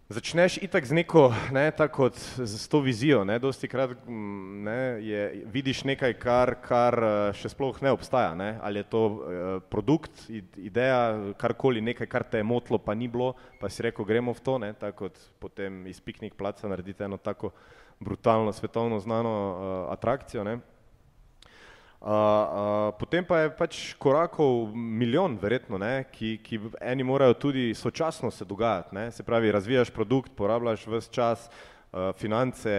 Začneš itak z neko, ne, tako kot z to vizijo, ne, dosti krat ne, je, vidiš nekaj, kar, kar eh, še sploh ne obstaja, ne, ali je to uh, produkt, ideja, karkoli, nekaj, kar te je motlo, pa ni bilo, pa si rekel, gremo v to, ne, tako kot potem iz piknik placa naredite eno tako brutalno, svetovno znano uh, atrakcijo, ne. Uh, uh, potem pa je pač korakov milijon, verjetno, ne, ki, ki eni morajo tudi sočasno se dogajati. Ne, se pravi, razvijaš produkt, porabljaš vse čas, uh, finance,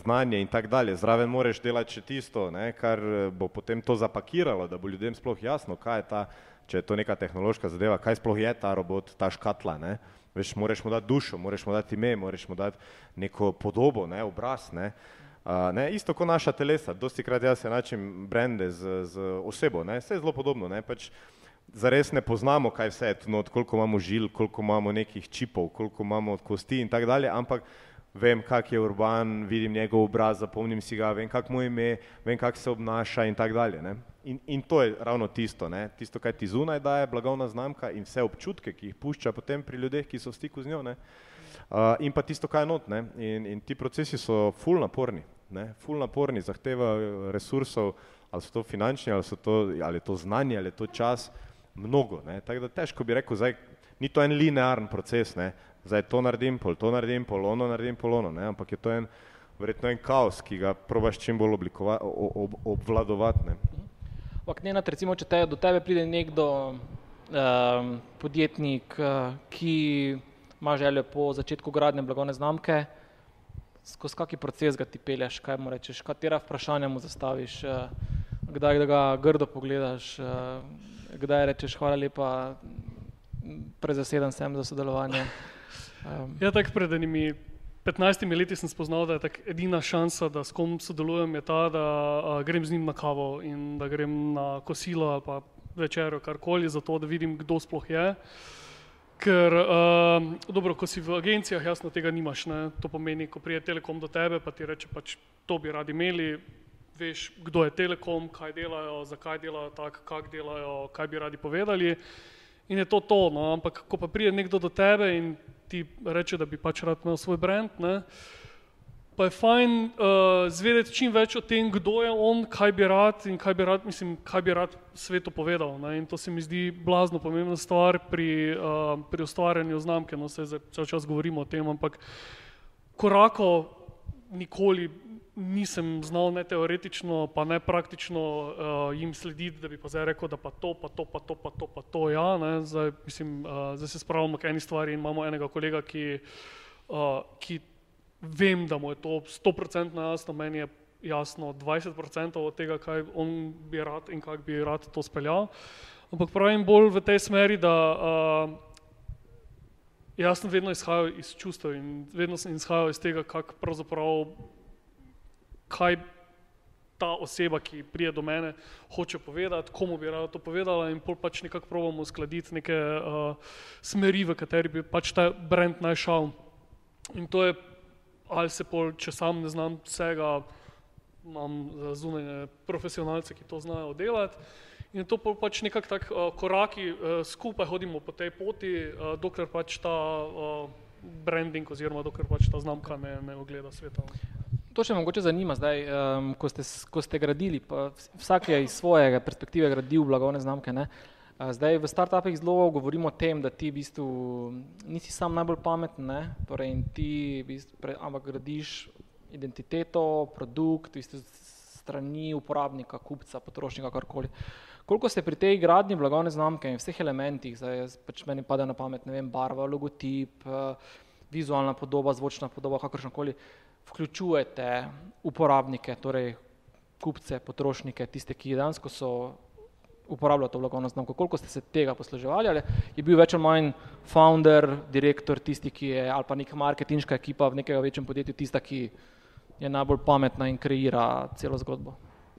znanje in tako dalje. Zraven moraš delati še tisto, ne, kar bo potem to zapakiralo, da bo ljudem sploh jasno, kaj je ta, če je to neka tehnološka zadeva, kaj sploh je ta robot, ta škatla. Ne. Veš, moraš mu dati dušo, moraš mu dati ime, moraš mu dati neko podobo, ne, obraz. Ne. Uh, ne, isto kot naša telesa, dosti krat jaz enačim brende z, z osebo, ne, vse je zelo podobno, ne, pač zares ne poznamo, kaj vse je tu not, koliko imamo žil, koliko imamo nekih čipov, koliko imamo kosti in tako dalje, ampak vem, kak je urban, vidim njegov obraz, zapomnim si ga, vem, kak mu ime, vem, kak se obnaša in tako dalje, ne. In, in to je ravno tisto, ne, tisto, kaj ti zunaj daje blagovna znamka in vse občutke, ki jih pušča potem pri ljudeh, ki so v stiku z njo, ne, Uh, in pa tisto, kaj je not. Ne? In, in ti procesi so ful naporni, ne? ful naporni, zahtevajo resursov, ali so to finančni, ali, so to, ali je to znanje, ali je to čas, mnogo. Tako da težko bi rekel, zdaj, ni to en linearen proces, ne? zdaj to naredim, pol to naredim, pol ono naredim, pol ono, ne? ampak je to en, verjetno en kaos, ki ga probaš čim bolj oblikova, ob, obvladovati. Ne? Ampak ne, recimo, če te, do tebe pride nekdo, um, podjetnik, uh, ki ima željo po začetku gradnje blagovne znamke, skozi kakšen proces ga ti peleš, kaj mu rečeš, katera vprašanja mu zastaviš, eh, kdaj da ga grdo pogledaš, eh, kdaj rečeš hvala lepa, prezaseden sem za sodelovanje. Ja, tako pred enimi 15 leti sem spoznal, da je edina šansa, da s kom sodelujem, je ta, da a, grem z njim na kavo in da grem na kosilo ali pa večerjo, karkoli, zato da vidim, kdo sploh je. Uh, Ker, uh, dobro, ko si v agencijah, jasno tega nimaš. Ne? To pomeni, ko prije Telekom do tebe, pa ti reče, pač to bi radi imeli, veš, kdo je Telekom, kaj delajo, zakaj delajo tako, kak delajo, kaj bi radi povedali. In je to to, no, ampak ko pa pride nekdo do tebe in ti reče, da bi pač rad imel svoj brand, ne, pa je fajn uh, zvedeti čim več o tem, kdo je on, kaj bi rad in kaj bi rad, mislim, kaj bi rad svetu povedal. Ne, in to se mi zdi blazno pomembna stvar pri, uh, pri ustvarjanju znamke, no se zdaj cel čas govorimo o tem, ampak korakov nikoli nisem znal ne teoretično, pa ne praktično uh, jim slediti, da bi pa zdaj rekel, da pa to, pa to, pa to, pa to, pa to, ja, ne, zdaj, mislim, uh, zdaj se spravljamo k eni stvari in imamo enega kolega, ki, uh, ki vem, da mu je to stoprocentno jasno, meni je jasno 20% od tega, kaj on bi rad in kako bi rad to speljal. Ampak pravim bolj v tej smeri, da uh, jaz sem vedno izhajal iz čustev in vedno sem izhajal iz tega, kako pravzaprav kaj ta oseba, ki prije do mene, hoče povedati, komu bi rada to povedala in pol pač nekako probamo uskladiti neke uh, smeri, v kateri bi pač ta brand naj šel. In to je, ali se pol, če sam ne znam vsega, imam zunanje profesionalce, ki to znajo delati. In to pač nekako tak uh, koraki, uh, skupaj hodimo po tej poti, uh, dokler pač ta uh, branding oziroma dokler pač ta znamka ne, ne ogleda sveta. To še mogoče zanima zdaj, um, ko, ste, ko ste gradili, pa vsak je iz svoje perspektive gradil blagovne znamke. Ne? Zdaj v startupih zelo govorimo o tem, da ti v bistvu nisi sam najbolj pameten, ne? torej ti v bistvu pre, ampak gradiš identiteto, produkt, v bistvu strani uporabnika, kupca, potrošnika, karkoli. Koliko ste pri tej gradnji blagovne znamke in vseh elementih, zdaj pač meni pade na pamet, ne vem, barva, logotip, vizualna podoba, zvočna podoba, kakršnakoli, vključujete uporabnike, torej kupce, potrošnike, tiste, ki dejansko so uporabljali to blagovno znamko, koliko ste se tega posluževali, ali je bil več ali manj founder, direktor, tisti, ki je, ali pa neka marketinška ekipa v nekem večjem podjetju, tista, ki je najbolj pametna in kreira celo zgodbo?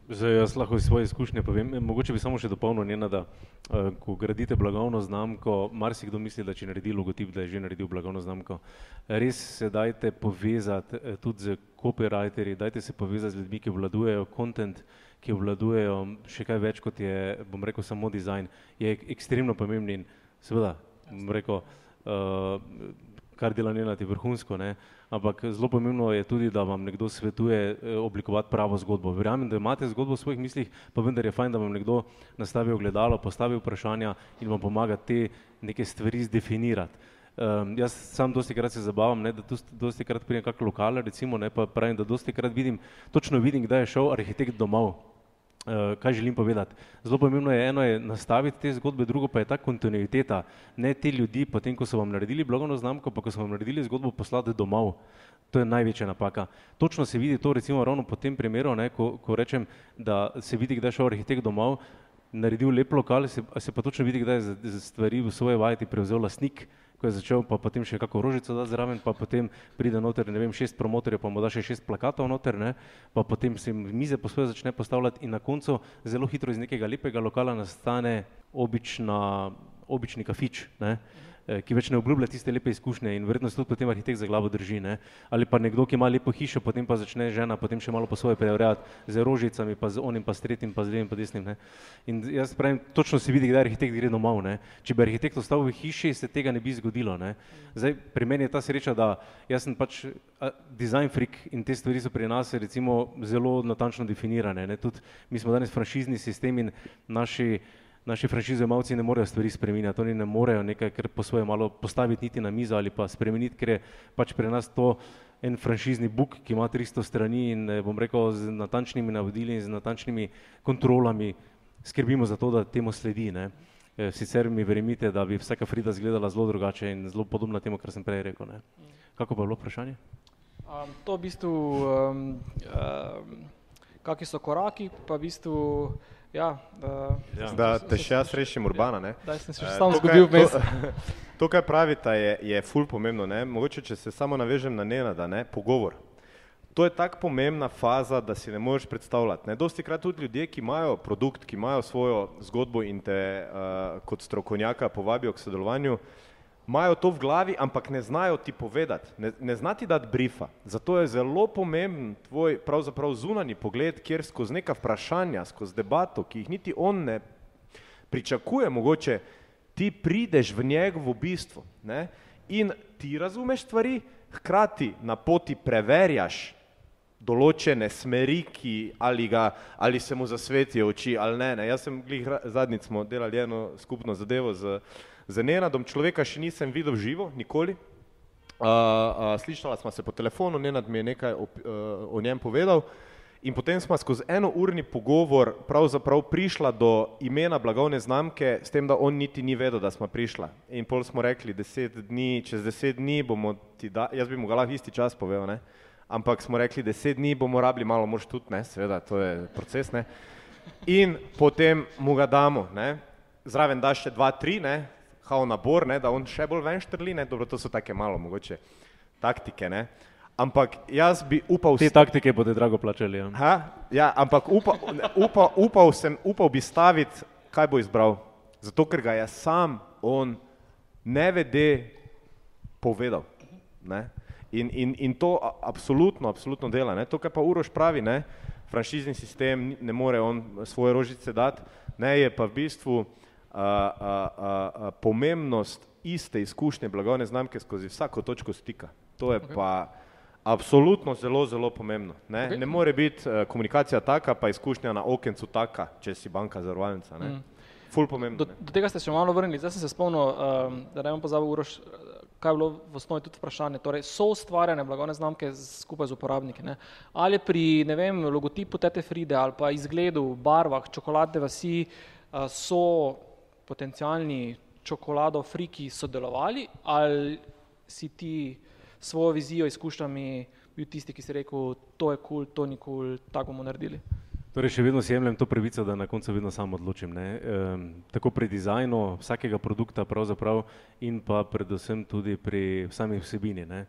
Zdaj, jaz lahko iz svoje izkušnje povem, mogoče bi samo še dopolnil njena, da uh, ko gradite blagovno znamko, marsikdo misli, da če naredi logotip, da je že naredil blagovno znamko. Res se dajte povezati uh, tudi z copywriterji, dajte se povezati z ljudmi, ki obvladujejo content, ki obvladujejo še kaj več kot je, bom rekel, samo dizajn. Je ekstremno pomemben in seveda, bom rekel, uh, kar dela njena ti vrhunsko, ne? ampak zelo pomembno je tudi, da vam nekdo svetuje eh, oblikovati pravo zgodbo. Verjamem, da imate zgodbo v svojih mislih, pa vendar je fajn, da vam nekdo nastavi ogledalo, postavi vprašanja in vam pomaga te neke stvari zdefinirati. Um, jaz sam dosti krat se zabavam, ne, da dosti krat prijem kak lokal, recimo, ne, pa pravim, da dosti krat vidim, točno vidim, kdaj je šel arhitekt domov, kaj želim povedati? Zelo pomembno je eno je nastaviti te zgodbe, drugo pa je ta kontinuiteta. Ne te ljudi, potem ko so vam naredili blogovno znamko, pa ko so vam naredili zgodbo, poslati domov. To je največja napaka. Točno se vidi to, recimo ravno po tem primeru, ne, ko, ko rečem, da se vidi, kdaj je šel arhitekt domov, naredil lep lokal, se, se pa točno vidi, kdaj je stvari v svoje vajeti prevzel lastnik, ko je začel, pa potem še kako rožico da zraven, pa potem pride noter, ne vem, šest promotorjev, pa mu da še šest plakatov noter, ne, pa potem se mize po svoje začne postavljati in na koncu zelo hitro iz nekega lepega lokala nastane obična, obični kafič, ne. Eh, ki več ne obljublja tiste lepe izkušnje in verjetno se tudi potem arhitekt za glavo drži. Ne? Ali pa nekdo, ki ima lepo hišo, potem pa začne žena, potem še malo po svoje preurejati z rožicami, pa z onim, pa s tretjim, pa z levim, pa desnim. Ne? In jaz pravim, točno se vidi, kdaj arhitekt gre domov. Ne? Če bi arhitekt ostal v hiši, se tega ne bi zgodilo. Ne? Zdaj, pri meni je ta sreča, da jaz sem pač design freak in te stvari so pri nas recimo zelo natančno definirane. Ne? Tudi mi smo danes franšizni sistem in naši naši franšizojemalci ne morejo stvari spremenjati, oni ne morejo nekaj, kar po svoje malo postaviti niti na mizo ali pa spremeniti, ker je pač pri nas to en franšizni book, ki ima 300 strani in eh, bom rekel z natančnimi navodili in z natančnimi kontrolami skrbimo za to, da temu sledi. Ne. Eh, sicer mi verjemite, da bi vsaka Frida izgledala zelo drugače in zelo podobna temu, kar sem prej rekel. Ne. Kako pa je bilo vprašanje? Um, to v bistvu, um, um, kakšni so koraki, pa v bistvu Ja, uh, ja. Da te še jaz rešim urbana. Ne? Da, sem se še uh, sam zgodil v mestu. To, kar pravite, je, je ful pomembno. Ne? Mogoče, če se samo navežem na Nenada, ne? pogovor. To je tako pomembna faza, da si ne moreš predstavljati. Ne? Dosti krat tudi ljudje, ki imajo produkt, ki imajo svojo zgodbo in te uh, kot strokovnjaka povabijo k sodelovanju, imajo to v glavi, ampak ne znajo ti povedati, ne, ne znati dati briefa. Zato je zelo pomemben tvoj pravzaprav zunani pogled, kjer skozi neka vprašanja, skozi debato, ki jih niti on ne pričakuje, mogoče ti prideš v njegovo bistvo ne? in ti razumeš stvari, hkrati na poti preverjaš določene smeri, ki ali, ga, ali se mu zasvetijo oči ali ne. ne. Jaz sem glih zadnjič smo delali eno skupno zadevo z, z Nenadom, človeka še nisem videl živo, nikoli. Uh, uh, slišala smo se po telefonu, Nenad mi je nekaj o, uh, o njem povedal in potem smo skozi eno urni pogovor pravzaprav prišla do imena blagovne znamke, s tem, da on niti ni vedel, da smo prišla. In pol smo rekli, deset dni, čez deset dni bomo ti da, jaz bi mu ga lahko isti čas povedal, ne? Ampak smo rekli, deset dni bomo rabili, malo mož tudi, ne, seveda, to je proces, ne. In potem mu ga damo, ne, zraven daš še dva, tri, ne, kao nabor, ne, da on še bolj ven štrli, ne, dobro, to so take malo mogoče taktike, ne. Ampak jaz bi upal... Te taktike bodo drago plačali. Ja, ha? ja ampak upa, upa, upal, sem, upal bi staviti, kaj bo izbral. Zato, ker ga je sam on nevede povedal. Ne? In, in, in to absolutno, absolutno dela. Ne. To, kar pa Uroš pravi, ne, franšizni sistem ne more on svoje rožice dati, ne, je pa v bistvu a, a, a, a, pomembnost iste izkušnje blagovne znamke skozi vsako točko stika. To je okay. pa absolutno zelo, zelo pomembno. Ne, okay. ne more biti uh, komunikacija taka, pa izkušnja na okencu taka, če si banka zarovalnica. Mm. Ful pomembno. Do, do tega ste se malo vrnili. Zdaj sem se spomnil, um, da ne bom pozabil Uroš, kaj je bilo v osnovi tudi vprašanje, torej so ustvarjene blagovne znamke skupaj z uporabniki. Ne? Ali pri ne vem, logotipu Tete Fride ali pa izgledu, barvah, čokoladne vasi so potencijalni čokolado friki sodelovali ali si ti svojo vizijo, izkušnjami bil tisti, ki si rekel, to je kul, cool, to ni kul, cool, tako bomo naredili. Torej, še vedno si jemljem to pravico, da na koncu vedno sam odločim. E, tako pri dizajnu vsakega produkta in pa predvsem tudi pri sami vsebini. Ne.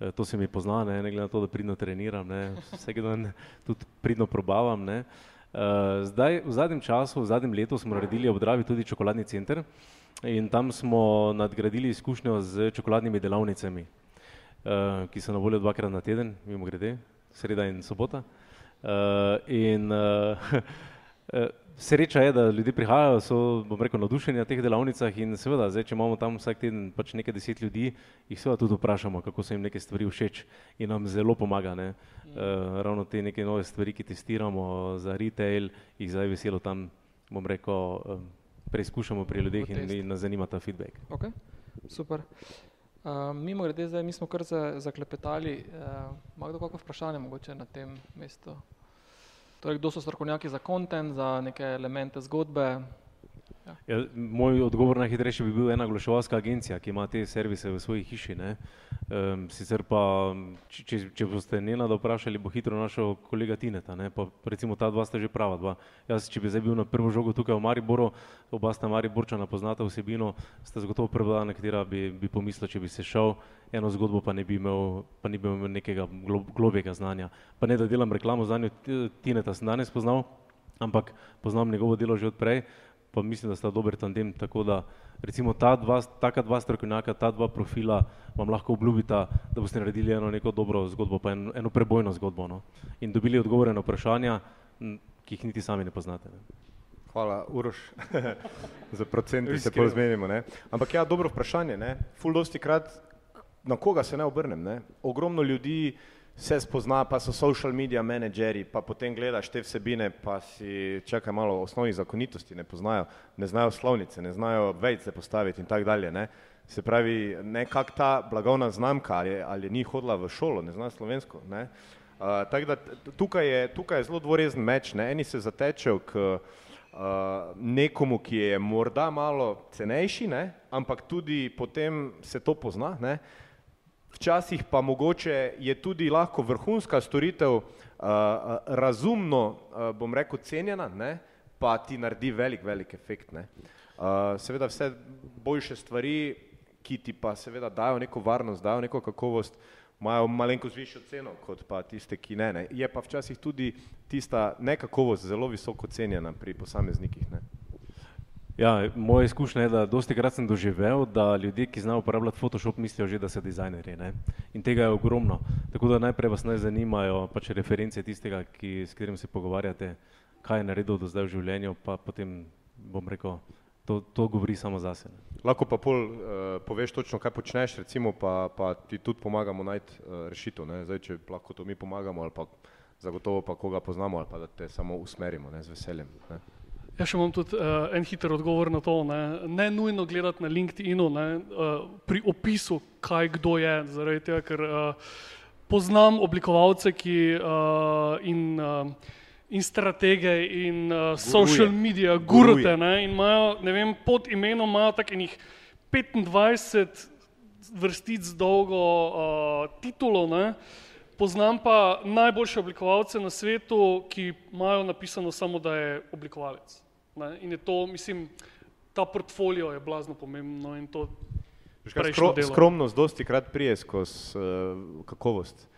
E, to se mi pozna, ne, ne glede na to, da pridno treniram, ne, vsak dan tudi pridno probavam. Ne. E, zdaj, v zadnjem času, v zadnjem letu smo naredili ob Dravi tudi čokoladni center in tam smo nadgradili izkušnjo z čokoladnimi delavnicami, e, ki so na voljo dvakrat na teden, mimo grede, sreda in sobota. Uh, in sreča je, da ljudje prihajajo, so, bom rekel, navdušeni na teh delavnicah in seveda, zdaj, če imamo tam vsak teden pač nekaj deset ljudi, jih seveda tudi vprašamo, kako so jim neke stvari všeč in nam zelo pomaga. Ne? Uh, ravno te neke nove stvari, ki testiramo za retail, jih zdaj veselo tam, bom rekel, uh, preizkušamo pri ljudeh in, in nas zanima ta feedback. Okay. Super. Uh, mimo grede, zdaj mi smo kar zaklepetali. Uh, ima kdo kakšno vprašanje mogoče na tem mestu? Torej, kdo so strokovnjaki za kontent, za neke elemente zgodbe? Ja. Ja, moj odgovor najhitrejši bi bil ena oglaševalska agencija, ki ima te servise v svoji hiši. Um, sicer pa, če, če boste njena da vprašali, bo hitro našel kolega Tineta, ne? pa recimo ta dva sta že prava dva. Jaz, če bi zdaj bil na prvo žogo tukaj v Mariboru, oba sta Mariborčana poznata vsebino, sta zagotovo prva, na katera bi, bi pomislil, če bi se šel, eno zgodbo pa ne bi imel, pa ne bi imel nekega globjega znanja. Pa ne da delam reklamo za njo, Tineta sem danes poznal, ampak poznam njegovo delo že odprej pa mislim, da sta dober tandem, tako da recimo ta dva, taka dva strokovnjaka, ta dva profila vam lahko obljubita, da boste naredili eno neko dobro zgodbo, pa eno, eno prebojno zgodbo no? in dobili odgovore na vprašanja, ki jih niti sami ne poznate. Ne? Hvala, Uroš, za procenti se pol zmenimo. Ne? Ampak ja, dobro vprašanje, ne? ful dosti krat, na koga se ne obrnem, ne? ogromno ljudi, se spozna, pa so social media menedžeri, pa potem gledaš te vsebine, pa si čakaj malo osnovnih zakonitosti, ne poznajo, ne znajo slovnice, ne znajo vejce postaviti in tako dalje. Ne. Se pravi, nekak ta blagovna znamka ali, ali ni hodila v šolo, ne zna slovensko. Ne. Uh, tako da tukaj je, tukaj je zelo dvorezen meč, ne. eni se zatečejo k uh, nekomu, ki je morda malo cenejši, ne, ampak tudi potem se to pozna. Ne. Uh, včasih pa mogoče je tudi lahko vrhunska storitev uh, razumno, uh, bom rekel, cenjena, ne, pa ti naredi velik, velik efekt. Ne. Seveda vse boljše stvari, ki ti pa seveda dajo neko varnost, dajo neko kakovost, imajo malenko zvišjo ceno kot pa tiste, ki ne, ne. Je pa včasih tudi tista nekakovost zelo visoko cenjena pri posameznikih. Ne. Ja, moja izkušnja je, da dosti krat sem doživel, da ljudje, ki znajo uporabljati Photoshop, mislijo že, da so dizajnerji. Ne? In tega je ogromno. Tako da najprej vas naj zanimajo pač reference tistega, ki, s katerim se pogovarjate, kaj je naredil do zdaj v življenju, pa potem bom rekel, to, to govori samo za sebe. Lahko pa pol uh, poveš točno, kaj počneš, recimo, pa, pa ti tudi pomagamo najti uh, rešitev. Ne? Zdaj, če lahko to mi pomagamo, ali pa zagotovo pa koga poznamo, ali pa da te samo usmerimo ne? z veseljem. Ne? Ja, še imam tudi uh, en hiter odgovor na to. Ne, ne nujno gledati na LinkedIn-u uh, pri opisu, kaj kdo je, zaradi tega, ker uh, poznam oblikovalce ki, uh, in, uh, in stratege in uh, social media, gurute ne, in imajo, ne vem, pod imenom imajo takih 25 vrstic dolgo uh, titulo. Ne, Poznam pa najboljše oblikovalce na svetu, ki imajo napisano samo, da je oblikovalec. Ne? In je to, mislim, ta portfolio je blazno pomembno in to. Skro, skromnost dosti krat prije skozi uh, kakovost.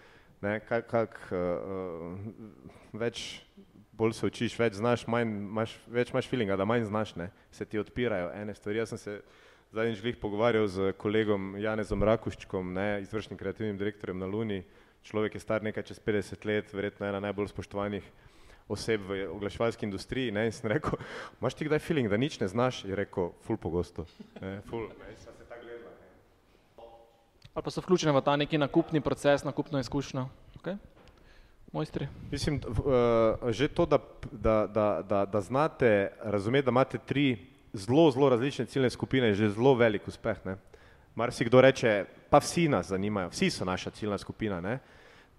Ne, kak, kak, uh, več bolj se učiš, več znaš, manj, maš, več imaš feelinga, da manj znaš, ne, se ti odpirajo ene stvari. Jaz sem se zadnjič želih pogovarjal z kolegom Janezom Rakuščkom, ne, izvršnim kreativnim direktorjem na Luni. Človek je star nekaj čez 50 let, verjetno ena najbolj spoštovanih oseb v oglaševalski industriji ne, in sem rekel, imaš ti kdaj feeling, da nič ne znaš? Je rekel, ful pogosto. Ne, ful, ne, se tako gleda. Ali pa so vključene v ta neki nakupni proces, nakupno izkušnjo. Okay? Mojstri. Mislim, uh, že to, da, da, da, da, da znate razumeti, da imate tri zelo, zelo različne ciljne skupine, je že zelo velik uspeh. Mar si kdo reče, pa vsi nas zanimajo, vsi so naša ciljna skupina. Ne?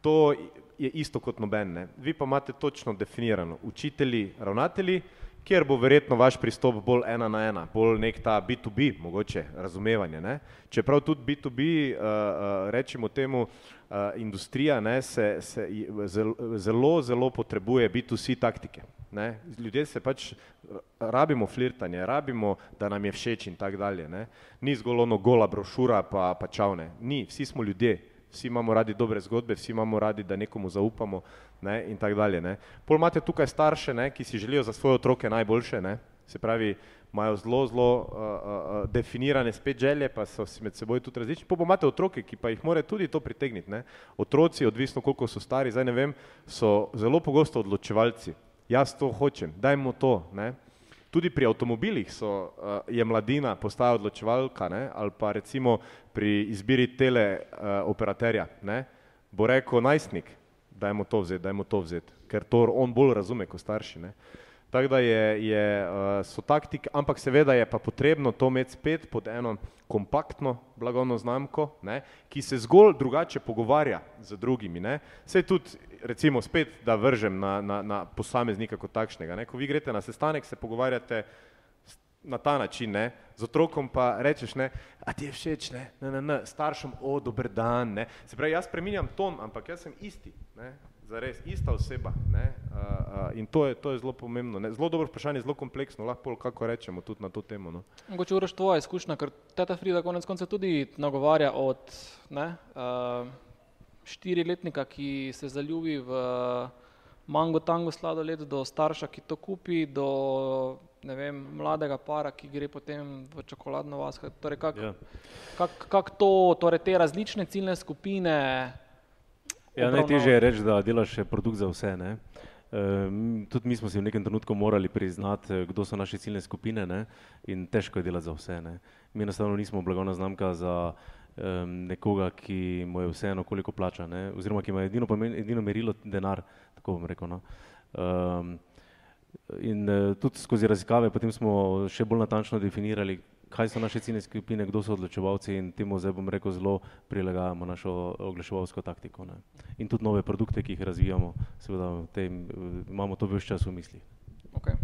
To je isto kot noben. Ne. Vi pa imate točno definirano, učitelji, ravnatelji, kjer bo verjetno vaš pristop bolj ena na ena, bolj nek ta B2B, mogoče razumevanje. Ne. Čeprav tudi B2B, uh, uh, rečemo temu, uh, industrija ne, se, se zelo, zelo potrebuje B2C taktike. Ne. Ljudje se pač rabimo flirtanje, rabimo, da nam je všeč in tako dalje. Ne. Ni zgolj ono gola brošura pa, pa čavne. Ni, vsi smo ljudje, vsi imamo radi dobre zgodbe, vsi imamo radi, da nekomu zaupamo ne, in tako dalje. Ne. Pol imate tukaj starše, ne, ki si želijo za svoje otroke najboljše, ne, se pravi, imajo zelo, zelo uh, uh, definirane spet želje, pa so si med seboj tudi različni. Pa imate otroke, ki pa jih more tudi to pritegniti. Ne. Otroci, odvisno koliko so stari, zdaj ne vem, so zelo pogosto odločevalci. Jaz to hočem, dajmo to. Ne. Tudi pri avtomobilih so, uh, je mladina postaja odločevalka ne? ali pa recimo pri izbiri teleoperaterja. Uh, bo rekel najstnik, dajmo to vzeti, dajmo to vzeti, ker to on bolj razume kot starši. Ne? Tako da je, je, uh, so taktike, ampak seveda je pa potrebno to imeti spet pod eno kompaktno blagovno znamko, ne, ki se zgolj drugače pogovarja z drugimi. Ne. Sej tudi, recimo spet, da vržem na, na, na posameznika kot takšnega. Ne. Ko vi greste na sestanek, se pogovarjate na ta način, ne. z otrokom pa rečeš, ne, a ti je všeč, ne, ne, ne, ne. staršem, o, dober dan. Ne. Se pravi, jaz spreminjam ton, ampak jaz sem isti. Ne zares ista oseba. Ne? Uh, uh, in to je, to je zelo pomembno. Ne? Zelo dobro vprašanje, zelo kompleksno, lahko kako rečemo tudi na to temo. No? Mogoče uraš tvoja izkušnja, ker teta Frida konec konca tudi nagovarja od ne, uh, štiriletnika, ki se zaljubi v mango tango sladoled, do starša, ki to kupi, do ne vem, mladega para, ki gre potem v čokoladno vas. Torej, kako ja. kak, kak to, torej te različne ciljne skupine Ja, najtežje je reči, da delaš produkt za vse. Ne? Um, tudi mi smo si v nekem trenutku morali priznati, kdo so naše ciljne skupine ne? in težko je delati za vse. Ne? Mi enostavno nismo blagovna znamka za um, nekoga, ki mu je vseeno koliko plača, ne? oziroma ki ima edino, pomen, edino merilo denar, tako bom rekel. No? Um, in uh, tudi skozi raziskave potem smo še bolj natančno definirali, kaj so naše ciljne skupine, kdo so odločevalci in temu zdaj bom rekel zelo prilagajamo našo oglaševalsko taktiko. Ne. In tudi nove produkte, ki jih razvijamo, seveda tem, imamo to več čas v mislih. Okay.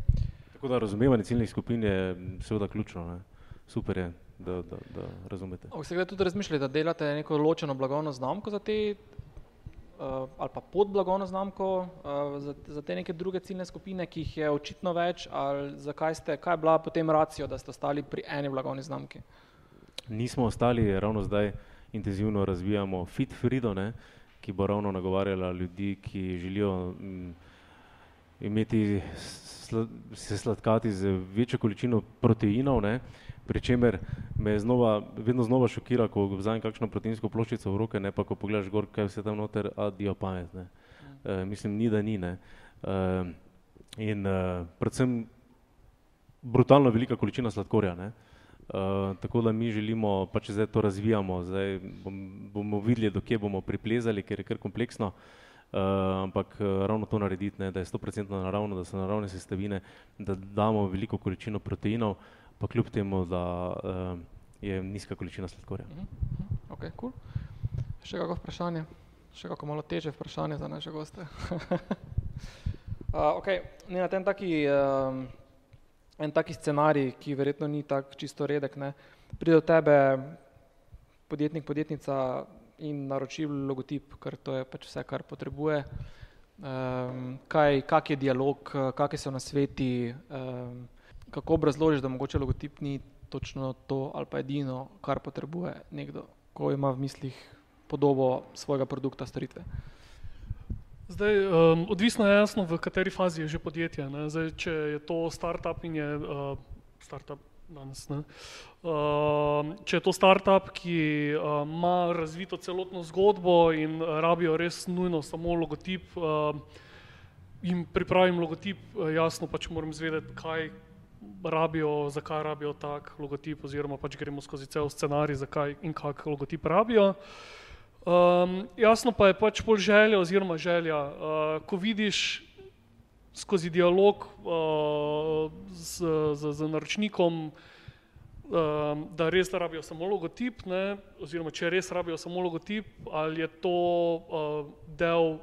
Tako da razumevanje ciljnih skupin je seveda ključno. Ne. Super je, da, da, da razumete. Ste kdaj tudi razmišljali, da delate neko ločeno blagovno znamko za te uh, ali pa pod blagovno znamko uh, za, za te neke druge ciljne skupine, ki jih je očitno več, ali zakaj ste, kaj je bila potem racijo, da ste ostali pri eni blagovni znamki? Nismo ostali, ravno zdaj intenzivno razvijamo Fit Frido, ne, ki bo ravno nagovarjala ljudi, ki želijo m, mm, imeti se sladkati z večjo količino proteinov, ne, pri čemer me znova, vedno znova šokira, ko vzamem kakšno proteinsko ploščico v roke, ne pa ko pogledaš gor, kaj vse tam noter, adijo pamet, ne. E, mislim, ni da ni, ne. E, in e, predvsem brutalno velika količina sladkorja, ne. Uh, tako da mi želimo, pa če zdaj to razvijamo, zdaj bom, bomo videli, do kje bomo priplezali, ker je kar kompleksno, uh, ampak uh, ravno to narediti, ne, da je 100% naravno, da so naravne sestavine, da damo veliko količino proteinov, pa kljub temu, da uh, je nizka količina sladkorja. Mhm. Mhm. Ok, cool. Še kako vprašanje? Še kako malo teže vprašanje za naše goste? uh, ok, ne na tem taki uh, en taki scenarij, ki verjetno ni tako čisto redek, ne, pride do tebe podjetnik, podjetnica in naroči logotip, ker to je pač vse, kar potrebuje. Um, kaj, kak je dialog, kakšni so nasveti, um, kako obrazložiš, da mogoče logotip ni točno to ali pa edino, kar potrebuje nekdo, ko ima v mislih podobo svojega produkta, storitve. Zdaj, um, odvisno je jasno, v kateri fazi je že podjetje. Zdaj, če je to startup in je uh, startup danes, ne? Uh, če je to startup, ki uh, ima razvito celotno zgodbo in rabijo res nujno samo logotip, uh, jim pripravim logotip, jasno pač moram zvedeti, kaj rabijo, zakaj rabijo tak logotip oziroma pač gremo skozi cel scenarij, zakaj in kak logotip rabijo. Uh, Um, jasno pa je pač pol želja oziroma želja, uh, ko vidiš skozi dialog uh, z, z, z naročnikom, um, da res rabijo samo logotip, ne, oziroma če res rabijo samo logotip, ali je to uh, del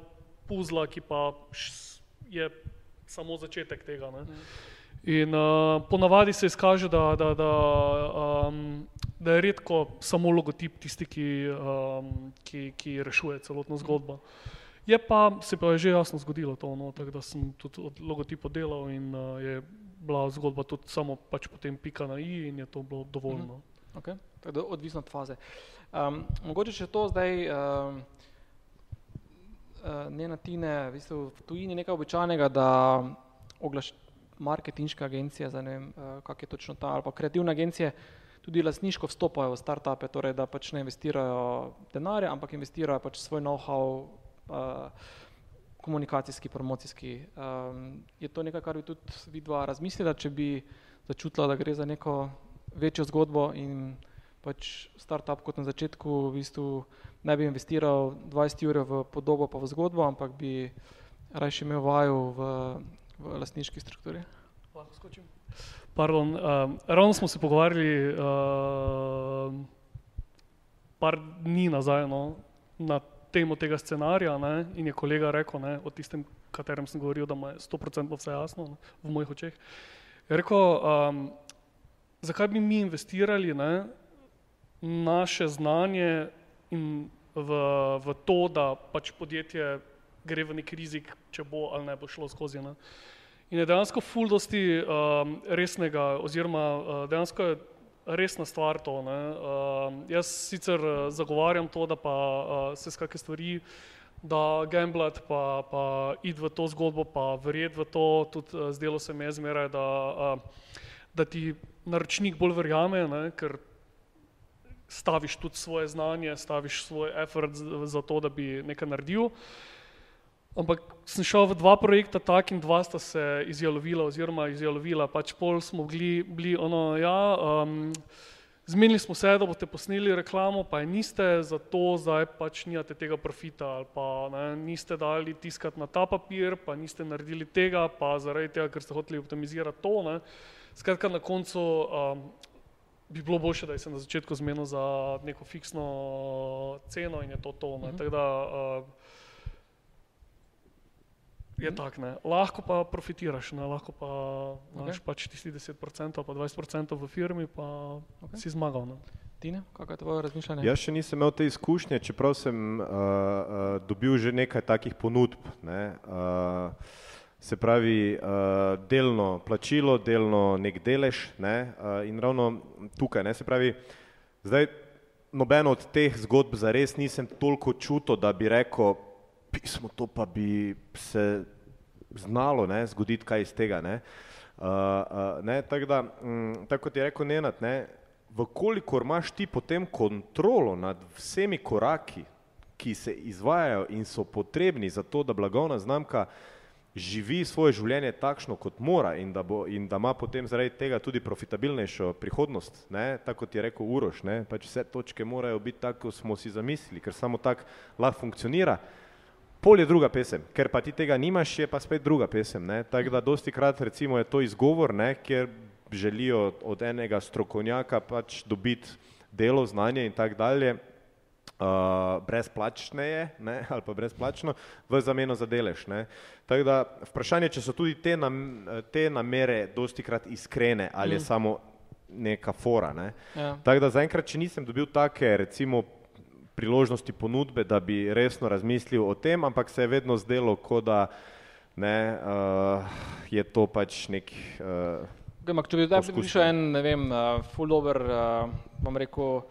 puzla, ki pa je samo začetek tega. Ne. In uh, ponavadi se izkaže, da, da, da um, da je redko samo logotip tisti, ki, um, ki, ki rešuje celotno zgodbo. Je pa se pa je že jasno zgodilo to, no, tako da sem tudi od logotipa delal in uh, je bila zgodba tudi samo pač potem pika na i in je to bilo dovoljno. Mhm. Okay. Tako da odvisno od faze. Um, mogoče še to zdaj, um, uh, ne na tine, v bistvu v tujini nekaj običajnega, da oglaš marketinška agencija, za ne vem, uh, kak je točno ta, ali pa kreativne agencije, tudi lasniško vstopajo v startupe, torej da pač ne investirajo denarja, ampak investirajo pač svoj know-how, uh, komunikacijski, promocijski. Je to nekaj, kar bi tudi vidva razmislila, če bi začutila, da gre za neko večjo zgodbo in pač startup kot na začetku v bistvu ne bi investiral 20 ur v podobo pa v zgodbo, ampak bi rajši imel vaju v, v lasniški strukturi. Lahko skočim. Pardon, uh, ravno smo se pogovarjali uh, par dni nazaj no, na temo tega scenarija ne, in je kolega rekel ne, o tistem, katerem sem govoril, da mu je 100% vse jasno ne, v mojih očeh. Je rekel, um, zakaj bi mi investirali ne, naše znanje in v, v to, da pač podjetje gre v nek rizik, če bo ali ne bo šlo skozi. Ne. In je dejansko ful dosti um, resnega, oziroma uh, dejansko je resna stvar to. Uh, jaz sicer uh, zagovarjam to, da pa uh, se skakaj stvari, da gamblat, pa, pa id v to zgodbo, pa verjet v to, tudi uh, zdelo se mi je zmeraj, da, uh, da ti naročnik bolj verjame, ne, ker staviš tudi svoje znanje, staviš svoj effort za to, da bi nekaj naredil. Uh, Ampak sem šel v dva projekta, tak in dva sta se izjalovila, oziroma izjalovila, pač pol smo bili, bili ono, ja, um, zmenili smo se, da boste posneli reklamo, pa je niste, zato zdaj pač nijate tega profita, ali pa ne, niste dali tiskati na ta papir, pa niste naredili tega, pa zaradi tega, ker ste hoteli optimizirati to, ne. Skratka, na koncu um, bi bilo boljše, da je se na začetku zmenil za neko fiksno ceno in je to to, ne, mhm. tako da uh, Je mm. tako, lahko pa profitiraš, ne? lahko pa imaš okay. pač tisti 10% pa 20% v firmi, pa okay. si zmagal. Ne? Tine, kako je tvoje razmišljanje? Jaz še nisem imel te izkušnje, čeprav sem uh, uh, dobil že nekaj takih ponudb. Ne? Uh, se pravi, uh, delno plačilo, delno nek delež ne? uh, in ravno tukaj, ne? se pravi, zdaj nobeno od teh zgodb zares nisem toliko čutil, da bi rekel, pismo, to pa bi se znalo ne, zgoditi kaj iz tega. Ne. Uh, uh, ne, tako da, mm, tako kot je rekel Nenad, ne, vkolikor imaš ti potem kontrolo nad vsemi koraki, ki se izvajajo in so potrebni za to, da blagovna znamka živi svoje življenje takšno, kot mora in da, bo, in da ima potem zaradi tega tudi profitabilnejšo prihodnost, ne, tako kot je rekel Uroš, ne, pač vse točke morajo biti tako, kot smo si zamislili, ker samo tako lahko funkcionira. Pol je druga pesem, ker pa ti tega nimaš, je pa spet druga pesem. Tako da dosti krat recimo je to izgovor, ne, ker želijo od enega strokovnjaka pač dobiti delo, znanje in tako dalje, uh, brezplačneje ne, ali pa brezplačno v zameno za delež. Ne. Tako da vprašanje, če so tudi te, nam, te namere dosti krat iskrene ali je mm. samo neka fora. Ne. Ja. Tako da zaenkrat, če nisem dobil take recimo priložnosti ponudbe, da bi resno razmislil o tem, ampak se je vedno zdelo, kot da ne, uh, je to pač nek. Uh, Ampak, če bi zdaj prišel en, ne vem, uh, full over, uh, bom rekel,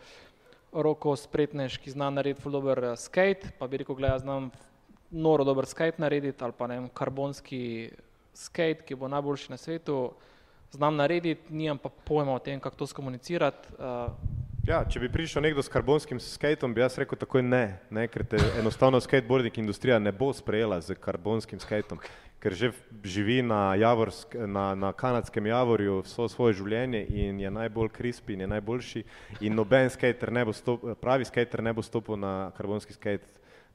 roko spretnež, ki zna narediti full over uh, skate, pa bi rekel, gledaj, znam noro dober skate narediti ali pa ne vem, karbonski skate, ki bo najboljši na svetu, znam narediti, nimam pa pojma o tem, kako to skomunicirati. Uh, Ja, če bi prišel nekdo s karbonskim skateom, bi jaz rekel takoj ne, ne ker te enostavno skateboarding industrija ne bo sprejela z karbonskim skateom, ker že živi na, javorsk, na, na kanadskem javorju vso svoje življenje in je najbolj crispy in je najboljši in noben skater ne bo stopil, pravi skater ne bo stopil na karbonski skate,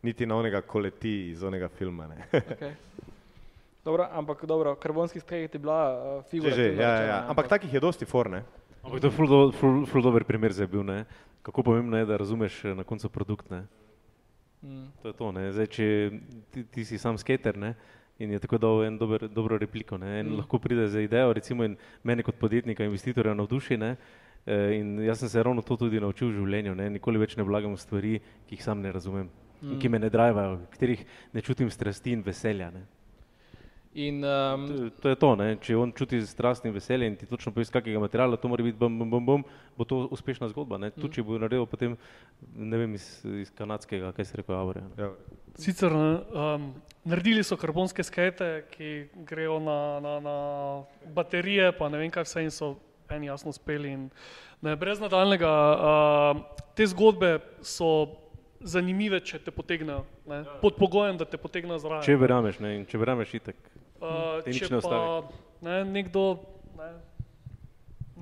niti na onega koleti iz onega filma. Ne. Okay. Dobro, ampak dobro, karbonski skate je bila uh, figura. Že, že, ja, ja, ja. Ampak takih je dosti forne. Ampak to je ful, do, ful, ful dober primer za bil, ne? kako pomembno je, da razumeš eh, na koncu produkt. Mm. To je to, Zdaj, če ti, ti si sam skater ne? in je tako dal en dober, dobro repliko, ne? en mm. lahko pride za idejo, recimo in mene kot podjetnika, investitorja navduši. Ne? Eh, in jaz sem se ravno to tudi naučil v življenju, ne? nikoli več ne vlagam v stvari, ki jih sam ne razumem, mm. ki me ne drivajo, katerih ne čutim strasti in veselja. Ne? In, um, to, to je to, ne? če on čuti strast in veselje in ti točno poveš, kakega materiala, to mora biti, bom, bom, bom, bom, bo to uspešna zgodba. Mm. Tu, če bo naredil potem, ne vem, iz, iz kanadskega, kaj se reko, Aure. Ja. Sicer um, naredili so karbonske skate, ki grejo na, na, na baterije, pa ne vem, kaj vse in so eni jasno uspeli. In, ne, brez nadaljnega, uh, te zgodbe so zanimive, če te potegnejo, ne? pod pogojem, da te potegnejo zraven. Če verjameš, ne, če verjameš, itek. Uh, če ne pa ne, nekdo ne,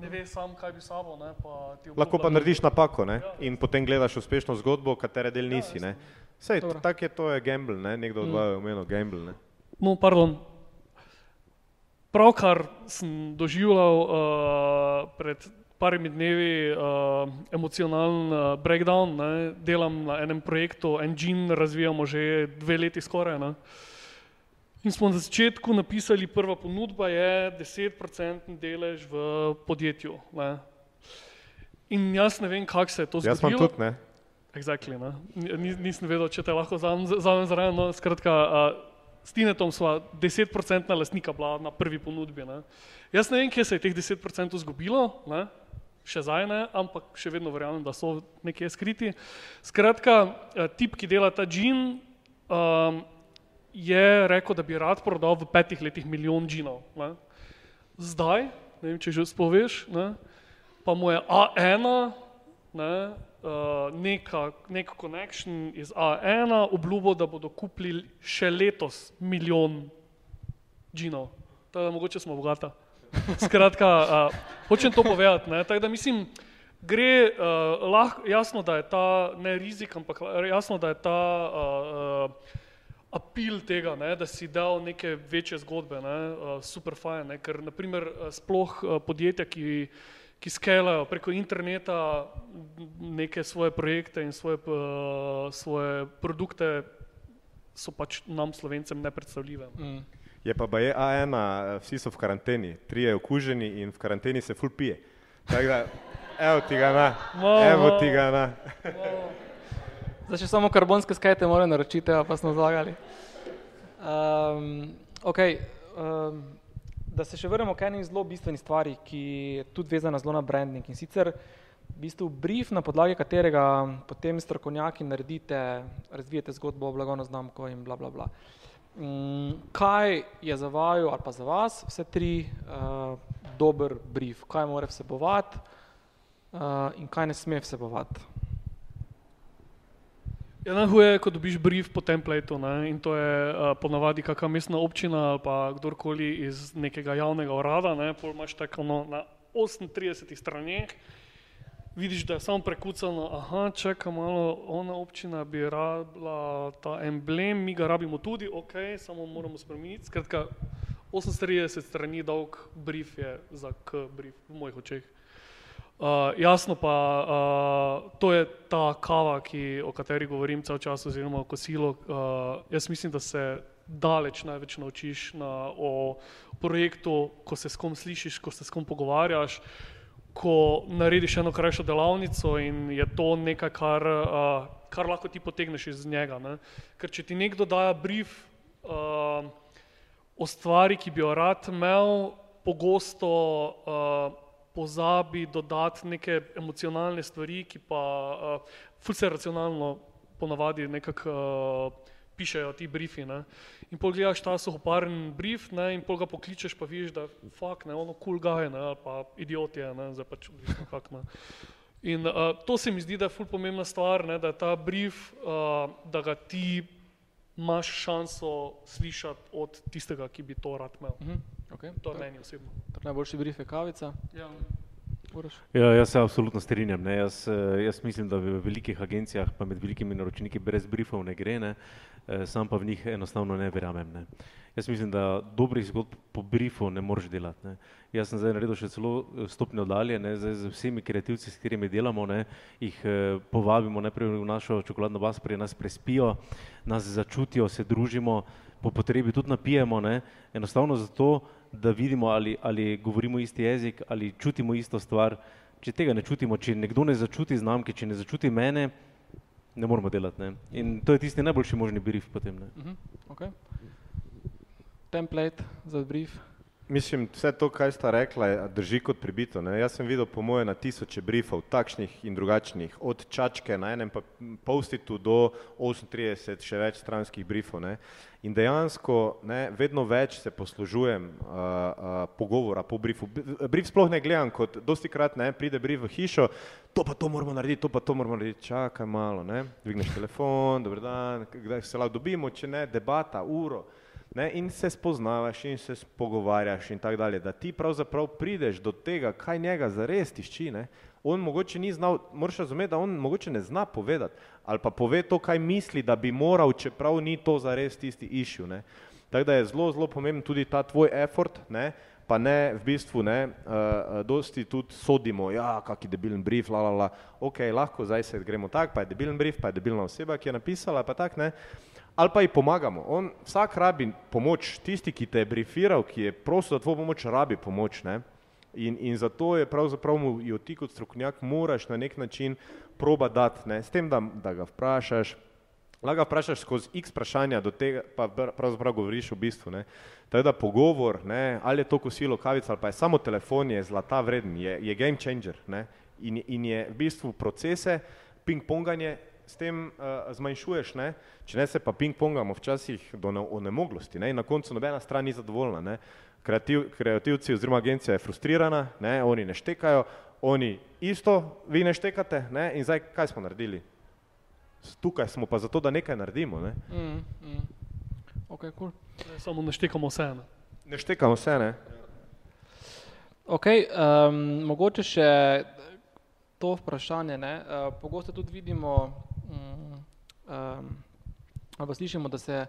ne ve sam, kaj bi sabo. Ne, pa Lahko pa narediš napako ne, ja. in potem gledaš uspešno zgodbo, katere del ja, nisi. Ja, Sej, tak je to je gamble, ne? nekdo od mm. vas je omenil gamble. Ne. No, pardon. Pravkar sem doživljal uh, pred parimi dnevi uh, emocionalen uh, breakdown, ne? delam na enem projektu, engine razvijamo že dve leti skoraj. Ne? In smo na začetku napisali, prva ponudba je 10% delež v podjetju. Ne? In jaz ne vem, kako se je to zgodilo. Jaz sem tudi, ne? Exactly, ne? Nisem vedel, če te lahko zavem zraven. No, skratka, uh, s Tinetom sva 10% lastnika bila na prvi ponudbi. Ne? Jaz ne vem, kje se je teh 10% zgubilo, ne? še zdaj ne, ampak še vedno verjamem, da so nekje skriti. Skratka, tip, ki dela ta džin, um, je rekel, da bi rad prodal v petih letih milijon džinov. Ne. Zdaj, ne vem, če že spoveš, ne, pa mu je A1, ne, uh, neka, nek connection iz A1 obljubo, da bodo kupili še letos milijon džinov. Tako da mogoče smo bogata. Skratka, uh, hočem to povedati. Tako da mislim, gre uh, lahko, jasno, da je ta ne rizik, ampak jasno, da je ta uh, uh, apil tega, ne, da si dal neke večje zgodbe, ne, uh, super fajn, ne, ker naprimer uh, sploh uh, podjetja, ki, ki skelajo preko interneta neke svoje projekte in svoje, uh, svoje produkte, so pač nam slovencem nepredstavljive. Mm. Je pa je A1, vsi so v karanteni, trije okuženi in v karanteni se ful pije. Tako da, evo ti ga na, evo ti ga na. Zdaj še samo karbonske skajte morajo naročiti, pa smo zlagali. Um, okay, um, da se še vrnemo k eni zelo bistveni stvari, ki je tudi vezana zelo na branding in sicer v bistvu brief, na podlagi katerega potem strokovnjaki naredite, razvijete zgodbo o blagovno znamko in bla bla bla. Mm, kaj je za vaju ali pa za vas, vse tri, uh, dober brief, kaj mora vsebovati uh, in kaj ne sme vsebovati? Ja, najhuje je, ko dobiš brief po templateu ne? in to je uh, ponavadi kakšna mestna občina ali pa kdorkoli iz nekega javnega urada, ne? pol imaš tako no, na 38 straneh, vidiš, da je samo prekucano, aha, čaka malo, ona občina bi rabila ta emblem, mi ga rabimo tudi, ok, samo moramo spremeniti. Skratka, 38 strani dolg brief je za K brief v mojih očeh. Uh, jasno pa, uh, to je ta kava, ki, o kateri govorim cel čas, oziroma kosilo. Uh, jaz mislim, da se daleč največ naučiš na, o projektu, ko se s kom slišiš, ko se s kom pogovarjaš, ko narediš eno krajšo delavnico in je to nekaj, kar, uh, kar lahko ti potegneš iz njega. Ne? Ker če ti nekdo daje brief uh, o stvari, ki bi jo rad imel, pogosto uh, pozabi dodati neke emocionalne stvari, ki pa uh, fulce racionalno ponavadi nekako uh, pišejo ti briefi. Ne? In pogledaš ta suhoparen brief ne? in pol ga pokličeš, pa vidiš, da fuk, ne, ono cool je, ne, ali pa idiot je, ne, zdaj pač odvisno kak ne. In uh, to se mi zdi, da je ful pomembna stvar, ne, da je ta brief, uh, da ga ti imaš šanso slišati od tistega, ki bi to rad imel. Mhm. Okay. To je meni osebno. Najboljši brief je kavica. Ja. Ja, jaz se absolutno strinjam. Jaz, jaz mislim, da v velikih agencijah, pa med velikimi naročniki, brez briefov ne gre, ne. sam pa v njih enostavno ne verjamem. Ne. Jaz mislim, da dobrih zgodb po briefu ne moreš delati. Ne. Jaz sem zdaj naredil še celo stopnjo dalje, ne, zdaj z vsemi kreativci, s katerimi delamo, ne, jih povabimo najprej v našo čokoladno vas, prej nas prespijo, nas začutijo, se družimo, po potrebi tudi napijemo, ne, enostavno zato, da vidimo, ali, ali govorimo isti jezik, ali čutimo isto stvar. Če tega ne čutimo, če nekdo ne začuti znamke, če ne začuti mene, ne moramo delati. Ne? In to je tisti najboljši možni brief potem. Ne? Uh -huh. okay. Template za brief. Mislim, vse to, kar sta rekla, drži kot pribito. Ne? Jaz sem videl, po moje, na tisoče briefov, takšnih in drugačnih, od čačke na enem postitu do 38 še več stranskih briefov. Ne? In dejansko ne, vedno več se poslužujem uh, uh, pogovora po briefu. Brief sploh ne gledam, kot dosti krat ne, pride brief v hišo, to pa to moramo narediti, to pa to moramo narediti, čakaj malo, ne, dvigneš telefon, dober dan, kdaj se lahko dobimo, če ne, debata, uro. Ne, in se spoznavaš in se pogovarjaš in tako dalje, da ti pravzaprav prideš do tega, kaj njega zares tišči. Ne. On mogoče ni znal, moraš razumeti, da on mogoče ne zna povedati ali pa pove to, kaj misli, da bi moral, čeprav ni to zares tisti išil. Tako da je zelo, zelo pomemben tudi ta tvoj effort, ne, pa ne v bistvu ne, uh, dosti tudi sodimo, ja, kaki debilen brief, la, la, la, ok, lahko zdaj se gremo tak, pa je debilen brief, pa je debilna oseba, ki je napisala, pa tak, ne, ali pa ji pomagamo. On, vsak rabi pomoč, tisti, ki te je briefiral, ki je prosil za tvojo pomoč, rabi pomoč, ne. In, in zato je pravzaprav mu jo ti kot strokovnjak moraš na nek način proba dati, ne, s tem, da, da ga vprašaš, lahko ga vprašaš skozi x vprašanja, do tega pa pravzaprav govoriš v bistvu, ne. Tako da pogovor, ne, ali je to kosilo, kavica ali pa je samo telefon, je zlata vreden, je, je game changer, ne, in, in je v bistvu procese, ping-ponganje s tem uh, zmanjšuješ, ne? če ne se pa ping-pongamo včasih do onemoglosti ne? in na koncu nobena stran ni zadovoljna. Ne? Kreativ, kreativci oziroma agencija je frustrirana, ne? oni ne štekajo, oni isto, vi ne štekate ne? in zdaj kaj smo naredili? Tukaj smo pa zato, da nekaj naredimo. Ne? Mm, mm. Okay, cool. Samo ne štekamo vse. Ne, ne štekamo vse, ne. Okay, um, mogoče še to vprašanje. Ne? Uh, pogosto tudi vidimo, um, ali pa slišimo, da se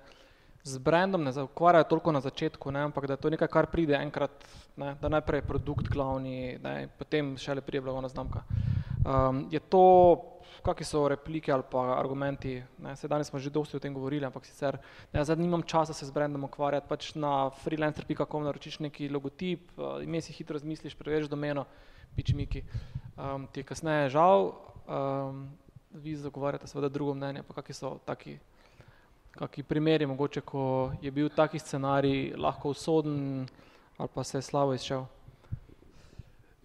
z brandom ne ukvarjajo toliko na začetku, ne? ampak da je to nekaj, kar pride enkrat, ne? da najprej je produkt glavni, ne? potem šele prije blagovna znamka. Um, je to, kakšni so replike ali pa argumenti, ne? se danes smo že dosti o tem govorili, ampak sicer, ne, zdaj nimam časa se z brandom ukvarjati, pač na freelancer.com naročiš neki logotip, uh, ime si hitro razmisliš, preveriš domeno, pičmiki. Um, ti je kasneje žal, um, vi zagovarjate seveda drugo mnenje, pa kakšni so taki kakšni primeri, mogoče, ko je bil taki scenarij lahko usoden ali pa se je slabo izšel?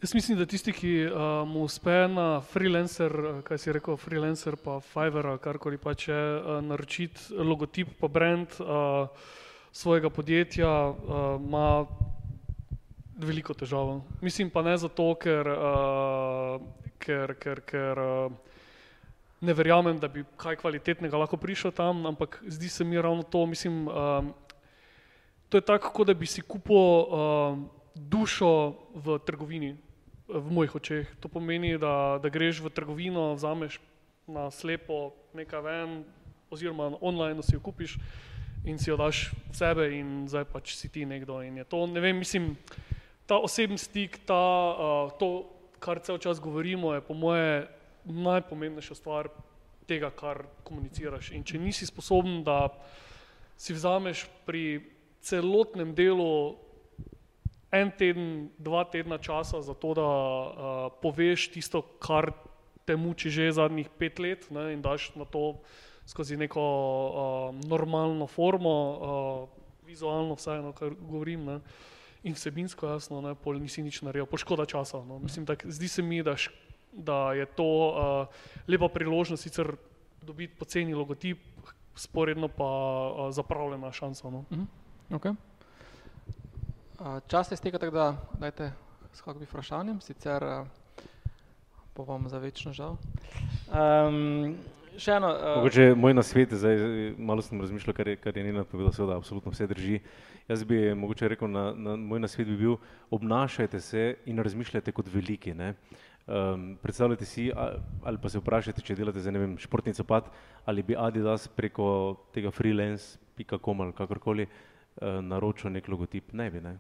Jaz mislim, da tisti, ki uh, mu uspe na freelancer, kaj si rekel, freelancer pa Fiverr, karkoli pa če uh, naročiti logotip pa brand, uh, svojega podjetja, ima veliko težav. Mislim pa ne zato, ker, ker, ker, ker ne verjamem, da bi kaj kvalitetnega lahko prišel tam, ampak zdi se mi ravno to, mislim, to je tako, kot da bi si kupil dušo v trgovini, v mojih očeh. To pomeni, da, da greš v trgovino, vzameš na slepo nekaj ven, oziroma online si jo kupiš in si jo daš v sebe in zdaj pač si ti nekdo in je to, ne vem, mislim, ta osebni stik, ta, uh, to, kar cel čas govorimo, je po moje najpomembnejša stvar tega, kar komuniciraš. In če nisi sposoben, da si vzameš pri celotnem delu en teden, dva tedna časa za to, da uh, poveš tisto, kar te muči že zadnjih pet let ne, in daš na to skozi neko uh, normalno formo, uh, vizualno vseeno, kar govorim, ne, in vsebinsko jasno, ne, pol nisi nič naredil, poškoda časa. No. Mislim, tak, zdi se mi, da, da je to uh, lepa priložnost sicer dobiti poceni logotip, sporedno pa uh, zapravljena šansa. No. Uh -huh. okay. uh, čas je stekal, tako da dajte s kakšnim vprašanjem, sicer uh, pa vam za večno žal. Um, še eno. Uh... Mogoče moj nasvet, zdaj malo sem razmišljal, kar je, kar je Nina povedala, seveda, absolutno vse drži. Jaz bi mogoče rekel, na, na, moj nasvet bi bil, obnašajte se in razmišljajte kot veliki. Um, predstavljajte si, ali pa se vprašajte, če delate za ne vem, športni copat, ali bi Adidas preko tega freelance.com ali kakorkoli uh, naročil nek logotip. Ne bi, ne.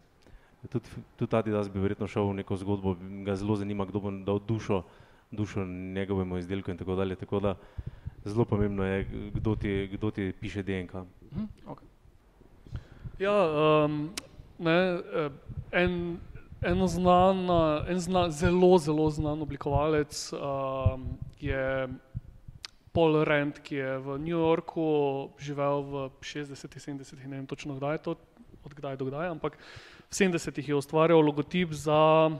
Tudi, tudi Adidas bi verjetno šel v neko zgodbo, ga zelo zanima, kdo bo dal dušo, dušo njegovemu izdelku in tako dalje. Tako da, zelo pomembno je, kdo ti, kdo ti piše DNK. Mhm, okay. Ja, um, ne, eh, en, en, znan, en znan, zelo, zelo znan oblikovalec um, je Paul Rand, ki je v New Yorku živel v 60-ih, 70-ih, ne vem točno kdaj je to, od kdaj do kdaj, ampak v 70-ih je ustvarjal logotip za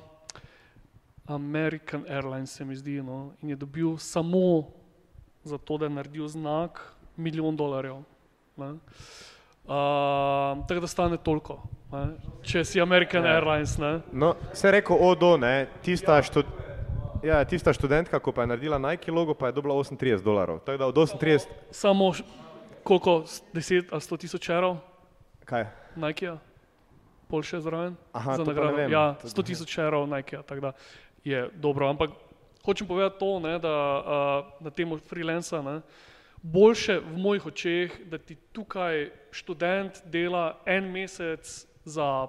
American Airlines, se mi zdi, no, in je dobil samo za to, da je naredil znak, milijon dolarjev. Uh, tako da stane toliko, ne? Če si American ne. Airlines. Ne? No, se je rekel, odo, ne, tista, ja. Štud, ja, tista študentka, ko pa je naredila Nike logo, pa je dobila 38 dolarjev. Tako da od 38. Samo koliko, 10 ali 100 tisoč evrov? Kaj? Nike, -ja. pol še zraven. Aha, za nagrado. Ja, 100 tisoč evrov Nike, tako da je dobro. Ampak hočem povedati to, ne, da uh, na tem freelancu, boljše v mojih očeh, da ti tukaj študent dela en mesec za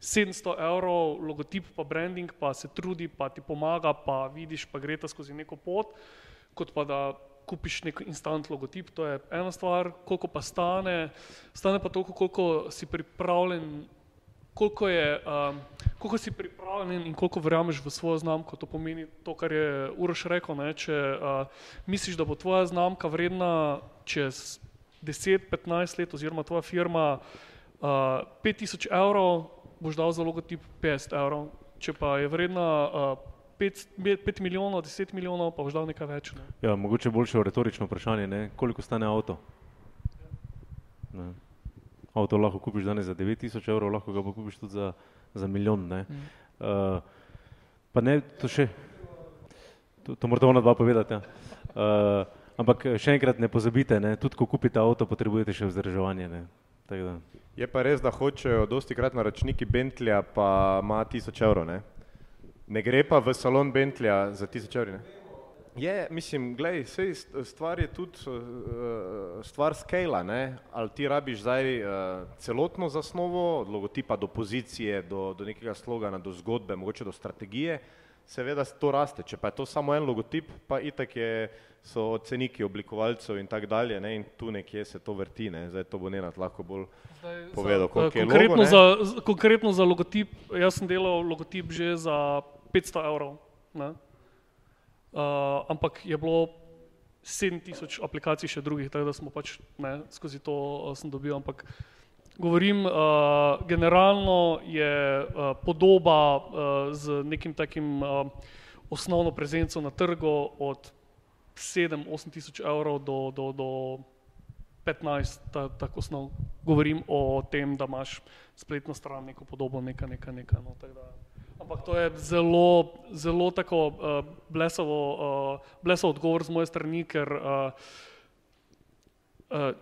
700 evrov, logotip pa branding, pa se trudi, pa ti pomaga, pa vidiš, pa gre ta skozi neko pot, kot pa da kupiš nek instant logotip, to je ena stvar, koliko pa stane, stane pa toliko, koliko si pripravljen koliko, je, um, koliko si pripravljen in koliko verjameš v svojo znamko. To pomeni to, kar je Uroš rekel. Ne? Če uh, misliš, da bo tvoja znamka vredna čez 10-15 let, oziroma tvoja firma uh, 5000 evrov, boš dal za logotip 50 evrov. Če pa je vredna uh, 5, 5 milijonov, 10 milijonov, pa boš dal nekaj več. Ne? Ja, mogoče boljše retorično vprašanje, ne? koliko stane avto? Ja avto lahko kupiš danes za 9000 evrov, lahko ga pa kupiš tudi za, za milijon. Ne? Mm. Uh, pa ne, to še, to, to morate ona dva povedati. Ja. Uh, ampak še enkrat ne pozabite, ne? tudi ko kupite avto, potrebujete še vzdrževanje. Je pa res, da hočejo dosti krat naročniki Bentleya, pa ima 1000 evrov. Ne? ne gre pa v salon Bentleya za 1000 evrov. Je, mislim, gledaj, vse stvar je tudi uh, stvar skala, ali ti rabiš zdaj uh, celotno zasnovo, od logotipa do pozicije, do, do nekega slogana, do zgodbe, mogoče do strategije, seveda to raste. Če pa je to samo en logotip, pa itak je, so ceniki oblikovalcev in tako dalje ne? in tu nekje se to vrti, ne? zdaj to bo Nenad lahko bolj zdaj, povedal, koliko je konkretno logo, za, konkretno za logotip, jaz sem delal logotip že za 500 evrov. Ne? uh, ampak je bilo 7000 aplikacij še drugih, tako da smo pač ne, skozi to uh, sem dobil, ampak govorim, uh, generalno je uh, podoba uh, z nekim takim uh, osnovno prezenco na trgu od 7-8 tisoč evrov do, do, do 15, ta, tako osnov. Govorim o tem, da imaš spletno stran, neko podobo, nekaj, nekaj, nekaj. No, ampak to je zelo, zelo tako uh, blesovo, uh, blesov odgovor z moje strani, ker uh,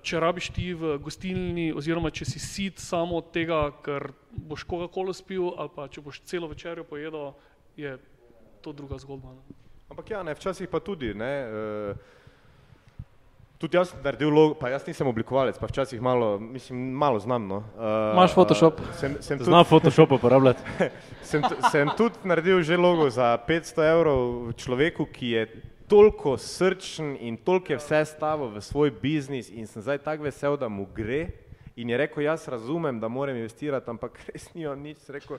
če rabiš ti v gostilni, oziroma če si sit samo od tega, ker boš Coca-Cola spil, ali pa če boš celo večerjo pojedel, je to druga zgodba. Ne? Ampak ja, ne, včasih pa tudi. Ne, uh, Tudi jaz sem naredil logo, pa jaz nisem oblikovalec, pa včasih malo, mislim, malo znam. No. Uh, Imaš Photoshop? Uh, sem, sem tudi, Znam Photoshop uporabljati. sem, sem tudi naredil že logo za 500 evrov človeku, ki je toliko srčen in toliko je vse stavil v svoj biznis in sem zdaj tako vesel, da mu gre. In je rekel, jaz razumem, da moram investirati, ampak res ni on nič. Sem Rekel,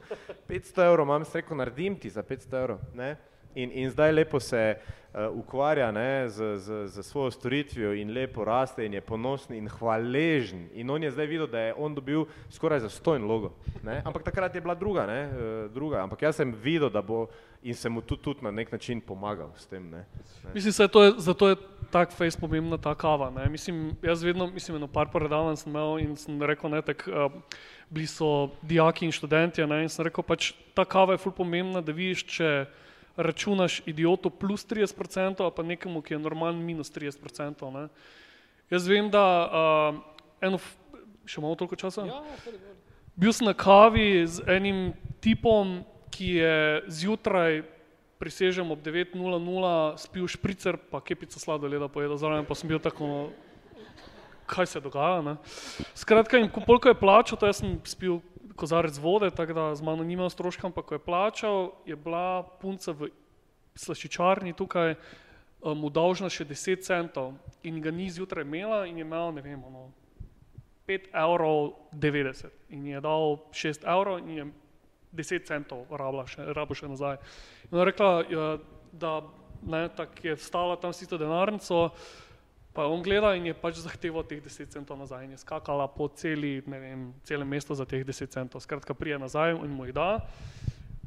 500 evrov imam, sem rekel, naredim ti za 500 evrov. Ne? In, in zdaj lepo se uh, ukvarja ne, z, z, z svojo storitvijo in lepo raste in je ponosen in hvaležen. In on je zdaj videl, da je on dobil skoraj zastojen logo. Ne? Ampak takrat je bila druga, ne, uh, druga. Ampak jaz sem videl, da bo in sem mu tudi, tudi na nek način pomagal s tem. Ne. Mislim, da je zato je tak face pomembna ta kava. Ne. Mislim, jaz vedno, mislim, eno par predavanj sem imel in sem rekel, ne, tak, uh, bili so dijaki in študenti, ne, in sem rekel, pač ta kava je ful pomembna, da vidiš, če računaš idiotu plus 30%, ali pa nekemu, ki je normalen minus 30%. Ne. Jaz vem, da uh, eno, še imamo toliko časa? Ja, Bil sem na kavi z enim tipom, ki je zjutraj, prisežem ob 9.00, spil špricer, pa kepico sladoleda pojedel zraven, pa sem bil tako, no, kaj se dogaja. Ne? Skratka, in ko polko je plačal, to jaz sem spil kozarec vode, tako da z mano ni imel stroška, ampak ko je plačal, je bila punca v slaščičarni tukaj, eh, mu dolžna še 10 centov in ga ni zjutraj imela in je imel, ne vem, ono, 5 evrov 90 in je dal 6 evrov in je 10 centov rabila še, rabo še nazaj. In ona rekla, ja, da ne, tako je stala tam s tisto denarnico, pa on gleda in je pač zahteval teh 10 centov nazaj in je skakala po celi, ne vem, celem mestu za teh 10 centov. Skratka, prije nazaj in mu jih da.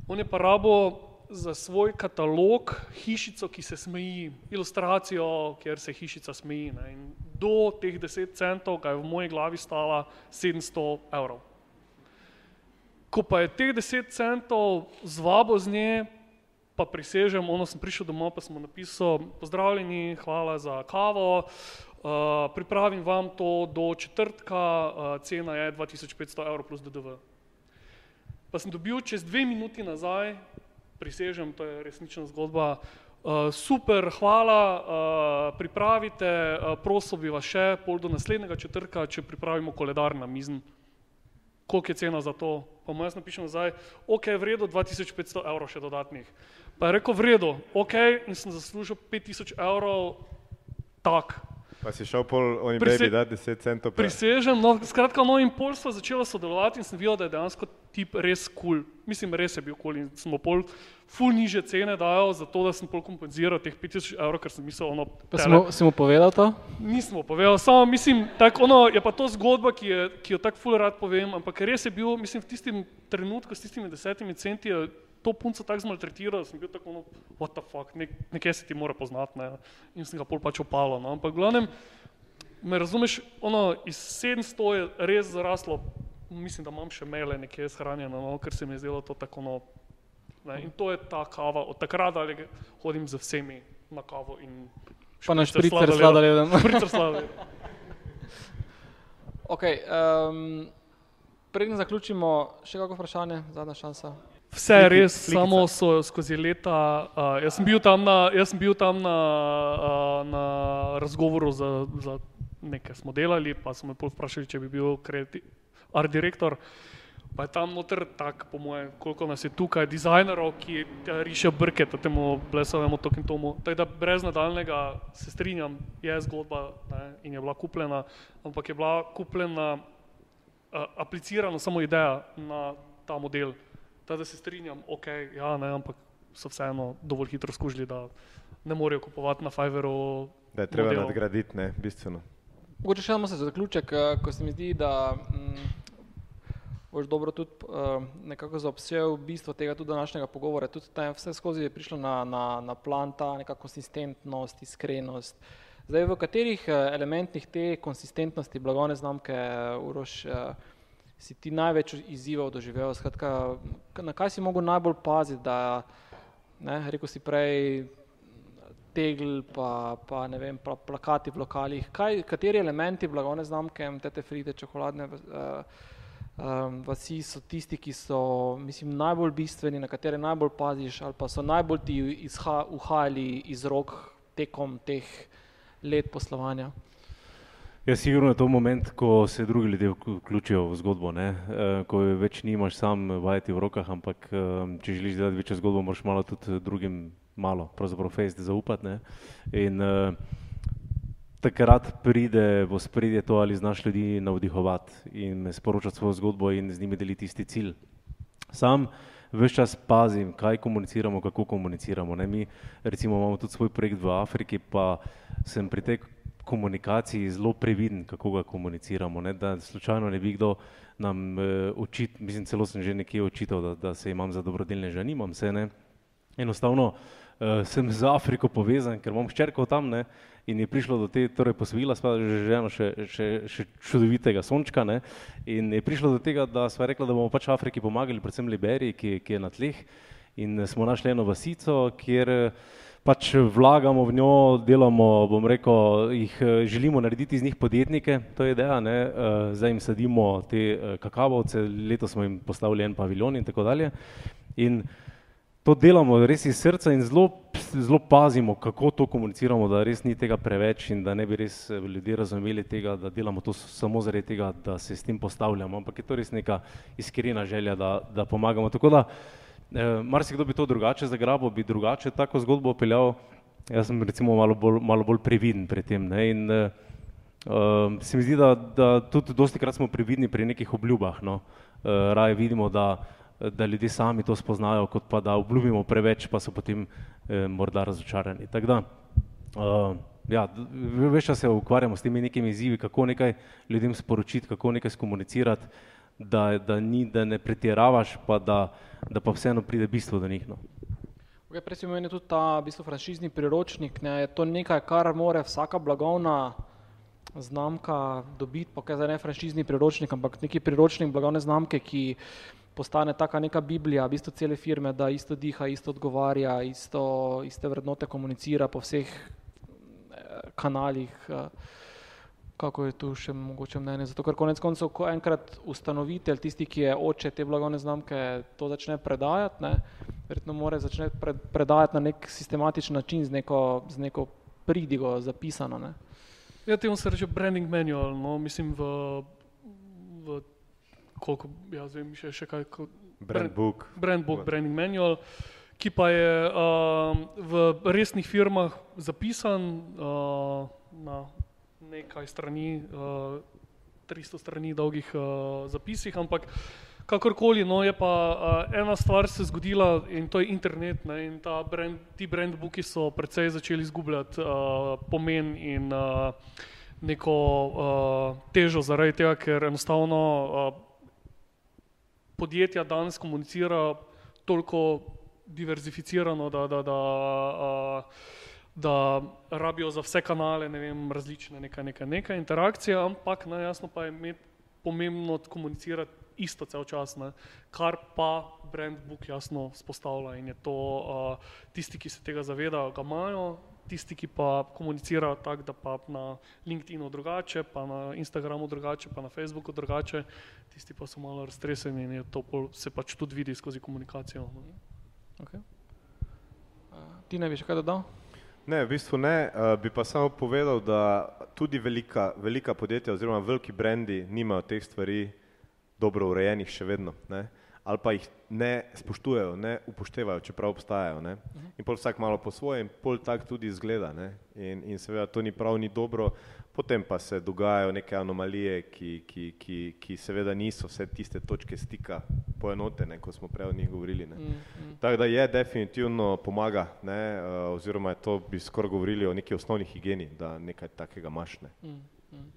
On je pa rabo za svoj katalog hišico, ki se smeji, ilustracijo, kjer se hišica smeji. Ne. In do teh 10 centov ga je v moji glavi stala 700 evrov. Ko pa je teh 10 centov zvabo z nje, pa prisežem, ono sem prišel domov, pa sem mu napisal, pozdravljeni, hvala za kavo, uh, pripravim vam to do četrtka, uh, cena je 2500 evrov plus DDV. Pa sem dobil čez dve minuti nazaj, prisežem, to je resnična zgodba, uh, super, hvala, uh, pripravite, uh, prosil bi vas še pol do naslednjega četrtka, če pripravimo koledar na mizen. Koliko je cena za to? Pa mu jaz napišem nazaj, ok, v redu, 2500 evrov še dodatnih. Pa je rekel, v redu, ok, in sem zaslužil 5000 evrov tak. Pa si šel pol oni Prise- baby dati 10 centov. pa- Prisežem, no, skratka, no in pol sva začela sodelovati in sem videl, da je dejansko tip res kul. Cool. Mislim, res je bil kul cool in smo pol ful niže cene dajal, zato da sem pol kompenziral teh 5000 evrov, ker sem mislil, ono, Pa si mu, si mu povedal to? Nismo povedali, samo mislim, tak, ono, je pa to zgodba, ki, je, ki jo tako ful rad povem, ampak res je bil, mislim, v tistem trenutku s tistimi desetimi centi je to punco tako zmaltretiral, da sem bil tako, ono, what the fuck, nek, nekaj se ti mora poznati, ne, in sem ga pol pač opalo, no, ampak glavnem, me razumeš, ono, iz 700 je res zaraslo, mislim, da imam še maile nekje shranjene, no, ker se mi je zdelo to tako, no, ne, in to je ta kava, od takrat dalje hodim z vsemi na kavo in Pa na špricer sladoledom. Špricer sladoled. Ok, um, preden zaključimo, še kako vprašanje, zadnja šansa. Vse je res, slikica. samo so skozi leta. Uh, jaz sem bil tam na, bil tam na, uh, na razgovoru za, za nekaj smo delali, pa so me vprašali, če bi bil kreati, art direktor. Pa je tam noter tak, po mojem, koliko nas je tukaj, dizajnerov, ki rišejo brke temu blesavemu tokentomu. Tako da brez nadaljnega se strinjam, je zgodba ne, in je bila kupljena, ampak je bila kupljena, uh, aplicirana samo ideja na ta model. Tako da se strinjam, ok, ja, ne, ampak so vseeno dovolj hitro skužili, da ne morejo kupovati na Fiverru. Da je treba modelov. nadgraditi, ne, bistveno. Mogoče še samo za zaključek, eh, ko se mi zdi, da mm, boš dobro tudi uh, nekako zaobsel bistvo tega tudi današnjega pogovora. Tudi tam vse skozi je prišlo na, na, na plan ta neka konsistentnost, iskrenost, Zdaj, v katerih elementih te konsistentnosti blagovne znamke Uroš si ti največ izzivov doživel? Skratka, na kaj si mogel najbolj paziti, da, ne, rekel si prej, tegl, pa, pa ne vem, pa plakati v lokalih. Kaj, kateri elementi blagovne znamke Tete Fride, čokoladne uh, um, vasi so tisti, ki so, mislim, najbolj bistveni, na katere najbolj paziš ali pa so najbolj ti izha, uhajali iz rok tekom teh let poslovanja? Ja, sigurno je to moment, ko se drugi ljudje vključijo v zgodbo? E, ko več nimaš sam vajeti v rokah, ampak e, če želiš delati večjo zgodbo, moraš malo tudi drugim malo, pravzaprav fejst zaupati. Ne? In e, takrat pride v spredje to, ali znaš ljudi navdihovati in sporočati svojo zgodbo in z njimi deliti isti cilj. Sam vse čas pazim, kaj komuniciramo, kako komuniciramo. Ne? Mi recimo imamo tudi svoj projekt v Afriki, pa sem pri tej komunikaciji zelo previden, kako ga komuniciramo, ne? da slučajno ne bi kdo nam eh, očit, mislim celo sem že nekje očital, da, da se imam za dobrodelne, že nimam se, ne. Enostavno uh, sem z Afriko povezan, ker imam ščerko tam ne, in je prišlo do te, torej posvojila sva že ženo še, še, še čudovitega sončka ne, in je prišlo do tega, da sva rekla, da bomo pač Afriki pomagali, predvsem Liberiji, ki, ki je na tleh in smo našli eno vasico, kjer pač vlagamo v njo, delamo, bom rekel, jih želimo narediti iz njih podjetnike, to je ideja, ne, zdaj jim sadimo te kakavovce, letos smo jim postavili en paviljon in tako dalje. In to delamo res iz srca in zelo, zelo pazimo, kako to komuniciramo, da res ni tega preveč in da ne bi res eh, ljudje razumeli tega, da delamo to samo zaradi tega, da se s tem postavljamo, ampak je to res neka iskrena želja, da, da pomagamo. Tako da, eh, marsikdo bi to drugače zagrabil, bi drugače tako zgodbo peljal, jaz sem recimo malo bolj, malo bolj previden pri tem. Ne? In eh, eh, se mi zdi, da, da tudi dosti krat smo previdni pri nekih obljubah. No? Eh, raje vidimo, da da ljudje sami to spoznajo, kot pa da obljubimo preveč, pa so potem eh, morda razočarani. Tako da, uh, ja, več časa se ukvarjamo s temi nekimi izzivi, kako nekaj ljudem sporočiti, kako nekaj skomunicirati, da, da, ni, da ne pretiravaš, pa da, da pa vseeno pride bistvo do njih. No. Okay, prej si omenil tudi ta bistvo franšizni priročnik, ne, je to nekaj, kar more vsaka blagovna znamka dobiti, pa kaj za ne franšizni priročnik, ampak neki priročnik blagovne znamke, ki postane taka neka biblija, v bistvu cele firme, da isto diha, isto odgovarja, isto, iste vrednote komunicira po vseh eh, kanalih, eh, kako je tu še mogoče mnenje. Zato, ker konec koncev, ko enkrat ustanovitelj, tisti, ki je oče te blagovne znamke, to začne predajati, ne, verjetno mora začne pred, predajati na nek sistematičen način, z neko, z neko pridigo zapisano. Ne. Ja, temu se reče branding manual, no, mislim v, v koliko, jaz vem, še, še kaj kot brand book. Brand book, branding manual, ki pa je uh, v resnih firmah zapisan uh, na nekaj strani, uh, 300 strani dolgih uh, zapisih, ampak kakorkoli, no je pa uh, ena stvar se zgodila in to je internet ne, in brand, ti brand booki so precej začeli izgubljati uh, pomen in uh, neko uh, težo zaradi tega, ker enostavno uh, podjetja danes komunicira toliko diverzificirano, da, da, da, da rabijo za vse kanale, ne vem, različne neka, neka, neka interakcije, ampak najjasno pa je imeti pomembno komunicirati isto cel čas, ne, kar pa brand book jasno spostavlja in je to uh, tisti, ki se tega zavedajo, ga imajo, tisti, ki pa komunicirajo tako, da pa na LinkedInu drugače, pa na Instagramu drugače, pa na Facebooku drugače, tisti pa so malo raztreseni in to se pač tudi vidi skozi komunikacijo. No. Okay. Ti ne bi še kaj dodal? Ne, v bistvu ne, uh, bi pa samo povedal, da tudi velika, velika podjetja oziroma veliki brendi nimajo teh stvari dobro urejenih še vedno. Ne? ali pa jih ne spoštujejo, ne upoštevajo, čeprav obstajajo. Ne? In pol vsak malo po svoje in pol tak tudi izgleda. Ne? In, in seveda to ni prav, ni dobro, potem pa se dogajajo neke anomalije, ki, ki, ki, ki seveda niso vse tiste točke stika poenotene, ko smo prej o njih govorili. Ne? Mm, mm. Tako da je definitivno pomaga, ne? Uh, oziroma je to bi skoraj govorili o neki osnovni higieni, da nekaj takega imaš. Ne? Mm, mm.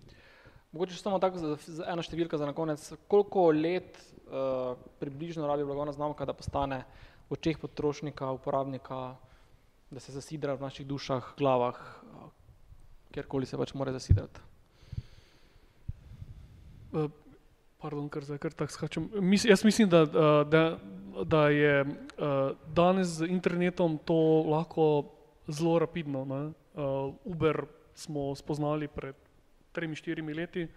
Mogoče samo tako za eno številko za na konec. Koliko let uh, približno rabi blagovna znamka, da postane v očeh potrošnika, uporabnika, da se zasidra v naših dušah, glavah? kjerkoli se pač more zasidrati. Uh, pardon, ker zdaj kar tako skačem. Mis, jaz mislim, da, da, da je danes z internetom to lahko zelo rapidno. Uh, Uber smo spoznali pred tremi, štirimi leti,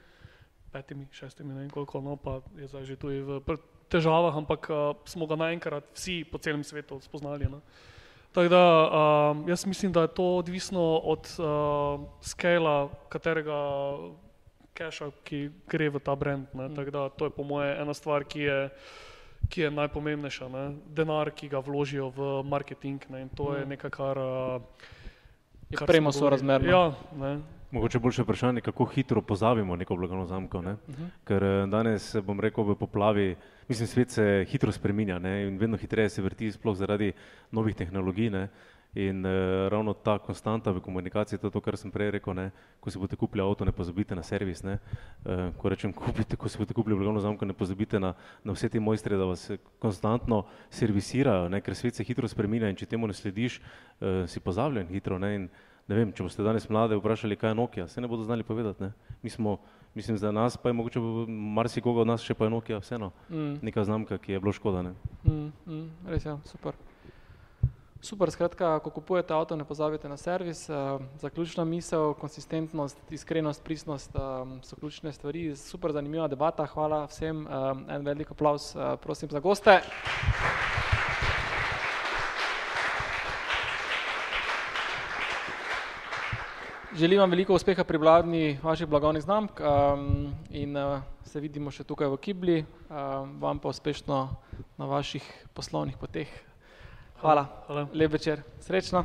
petimi, šestimi, ne vem koliko, no pa je zdaj že tudi v težavah, ampak uh, smo ga naenkrat vsi po celem svetu spoznali. Ne? Tako da um, jaz mislim, da je to odvisno od uh, skala, katerega keša, ki gre v ta brand. Mm. Tako da to je po moje ena stvar, ki je, ki je najpomembnejša. Ne? Denar, ki ga vložijo v marketing ne? in to mm. je nekaj, kar. Uh, kar Premo so razmerno. Ja, ne? Mogoče boljše vprašanje, kako hitro pozabimo neko blagovno znamko. Ne? Uh mhm. -huh. Ker danes, bom rekel, v poplavi, mislim, svet se hitro spreminja ne? in vedno hitreje se vrti, sploh zaradi novih tehnologij. Ne? In uh, ravno ta konstanta v komunikaciji, to je to, kar sem prej rekel, ne? ko si boste kupili avto, ne pozabite na servis. Ne? Uh, ko rečem, kupite, ko si boste kupili blagovno znamko, ne pozabite na, na vse te mojstre, da vas konstantno servisirajo, ne? ker svet se hitro spreminja in če temu ne slediš, uh, si pozabljen hitro. Ne? In, ne vem, če boste danes mlade vprašali, kaj je Nokia, se ne bodo znali povedati. Ne? Mi smo, mislim, za nas pa je mogoče marsikoga od nas še pa je Nokia, vseeno, mm. neka znamka, ki je bilo škoda. Mm, mm, res je, super. Super, skratka, ko kupujete avto, ne pozabite na servis. Uh, zaključna misel, konsistentnost, iskrenost, pristnost uh, so ključne stvari. Super, zanimiva debata. Hvala vsem. Uh, en velik aplaus, uh, prosim za goste. Želim vam veliko uspeha pri vladni vaših blagovnih znamk um, in uh, se vidimo še tukaj v Kibli. Um, vam pa uspešno na vaših poslovnih poteh. Hvala. Hvala. Lep večer. Srečno.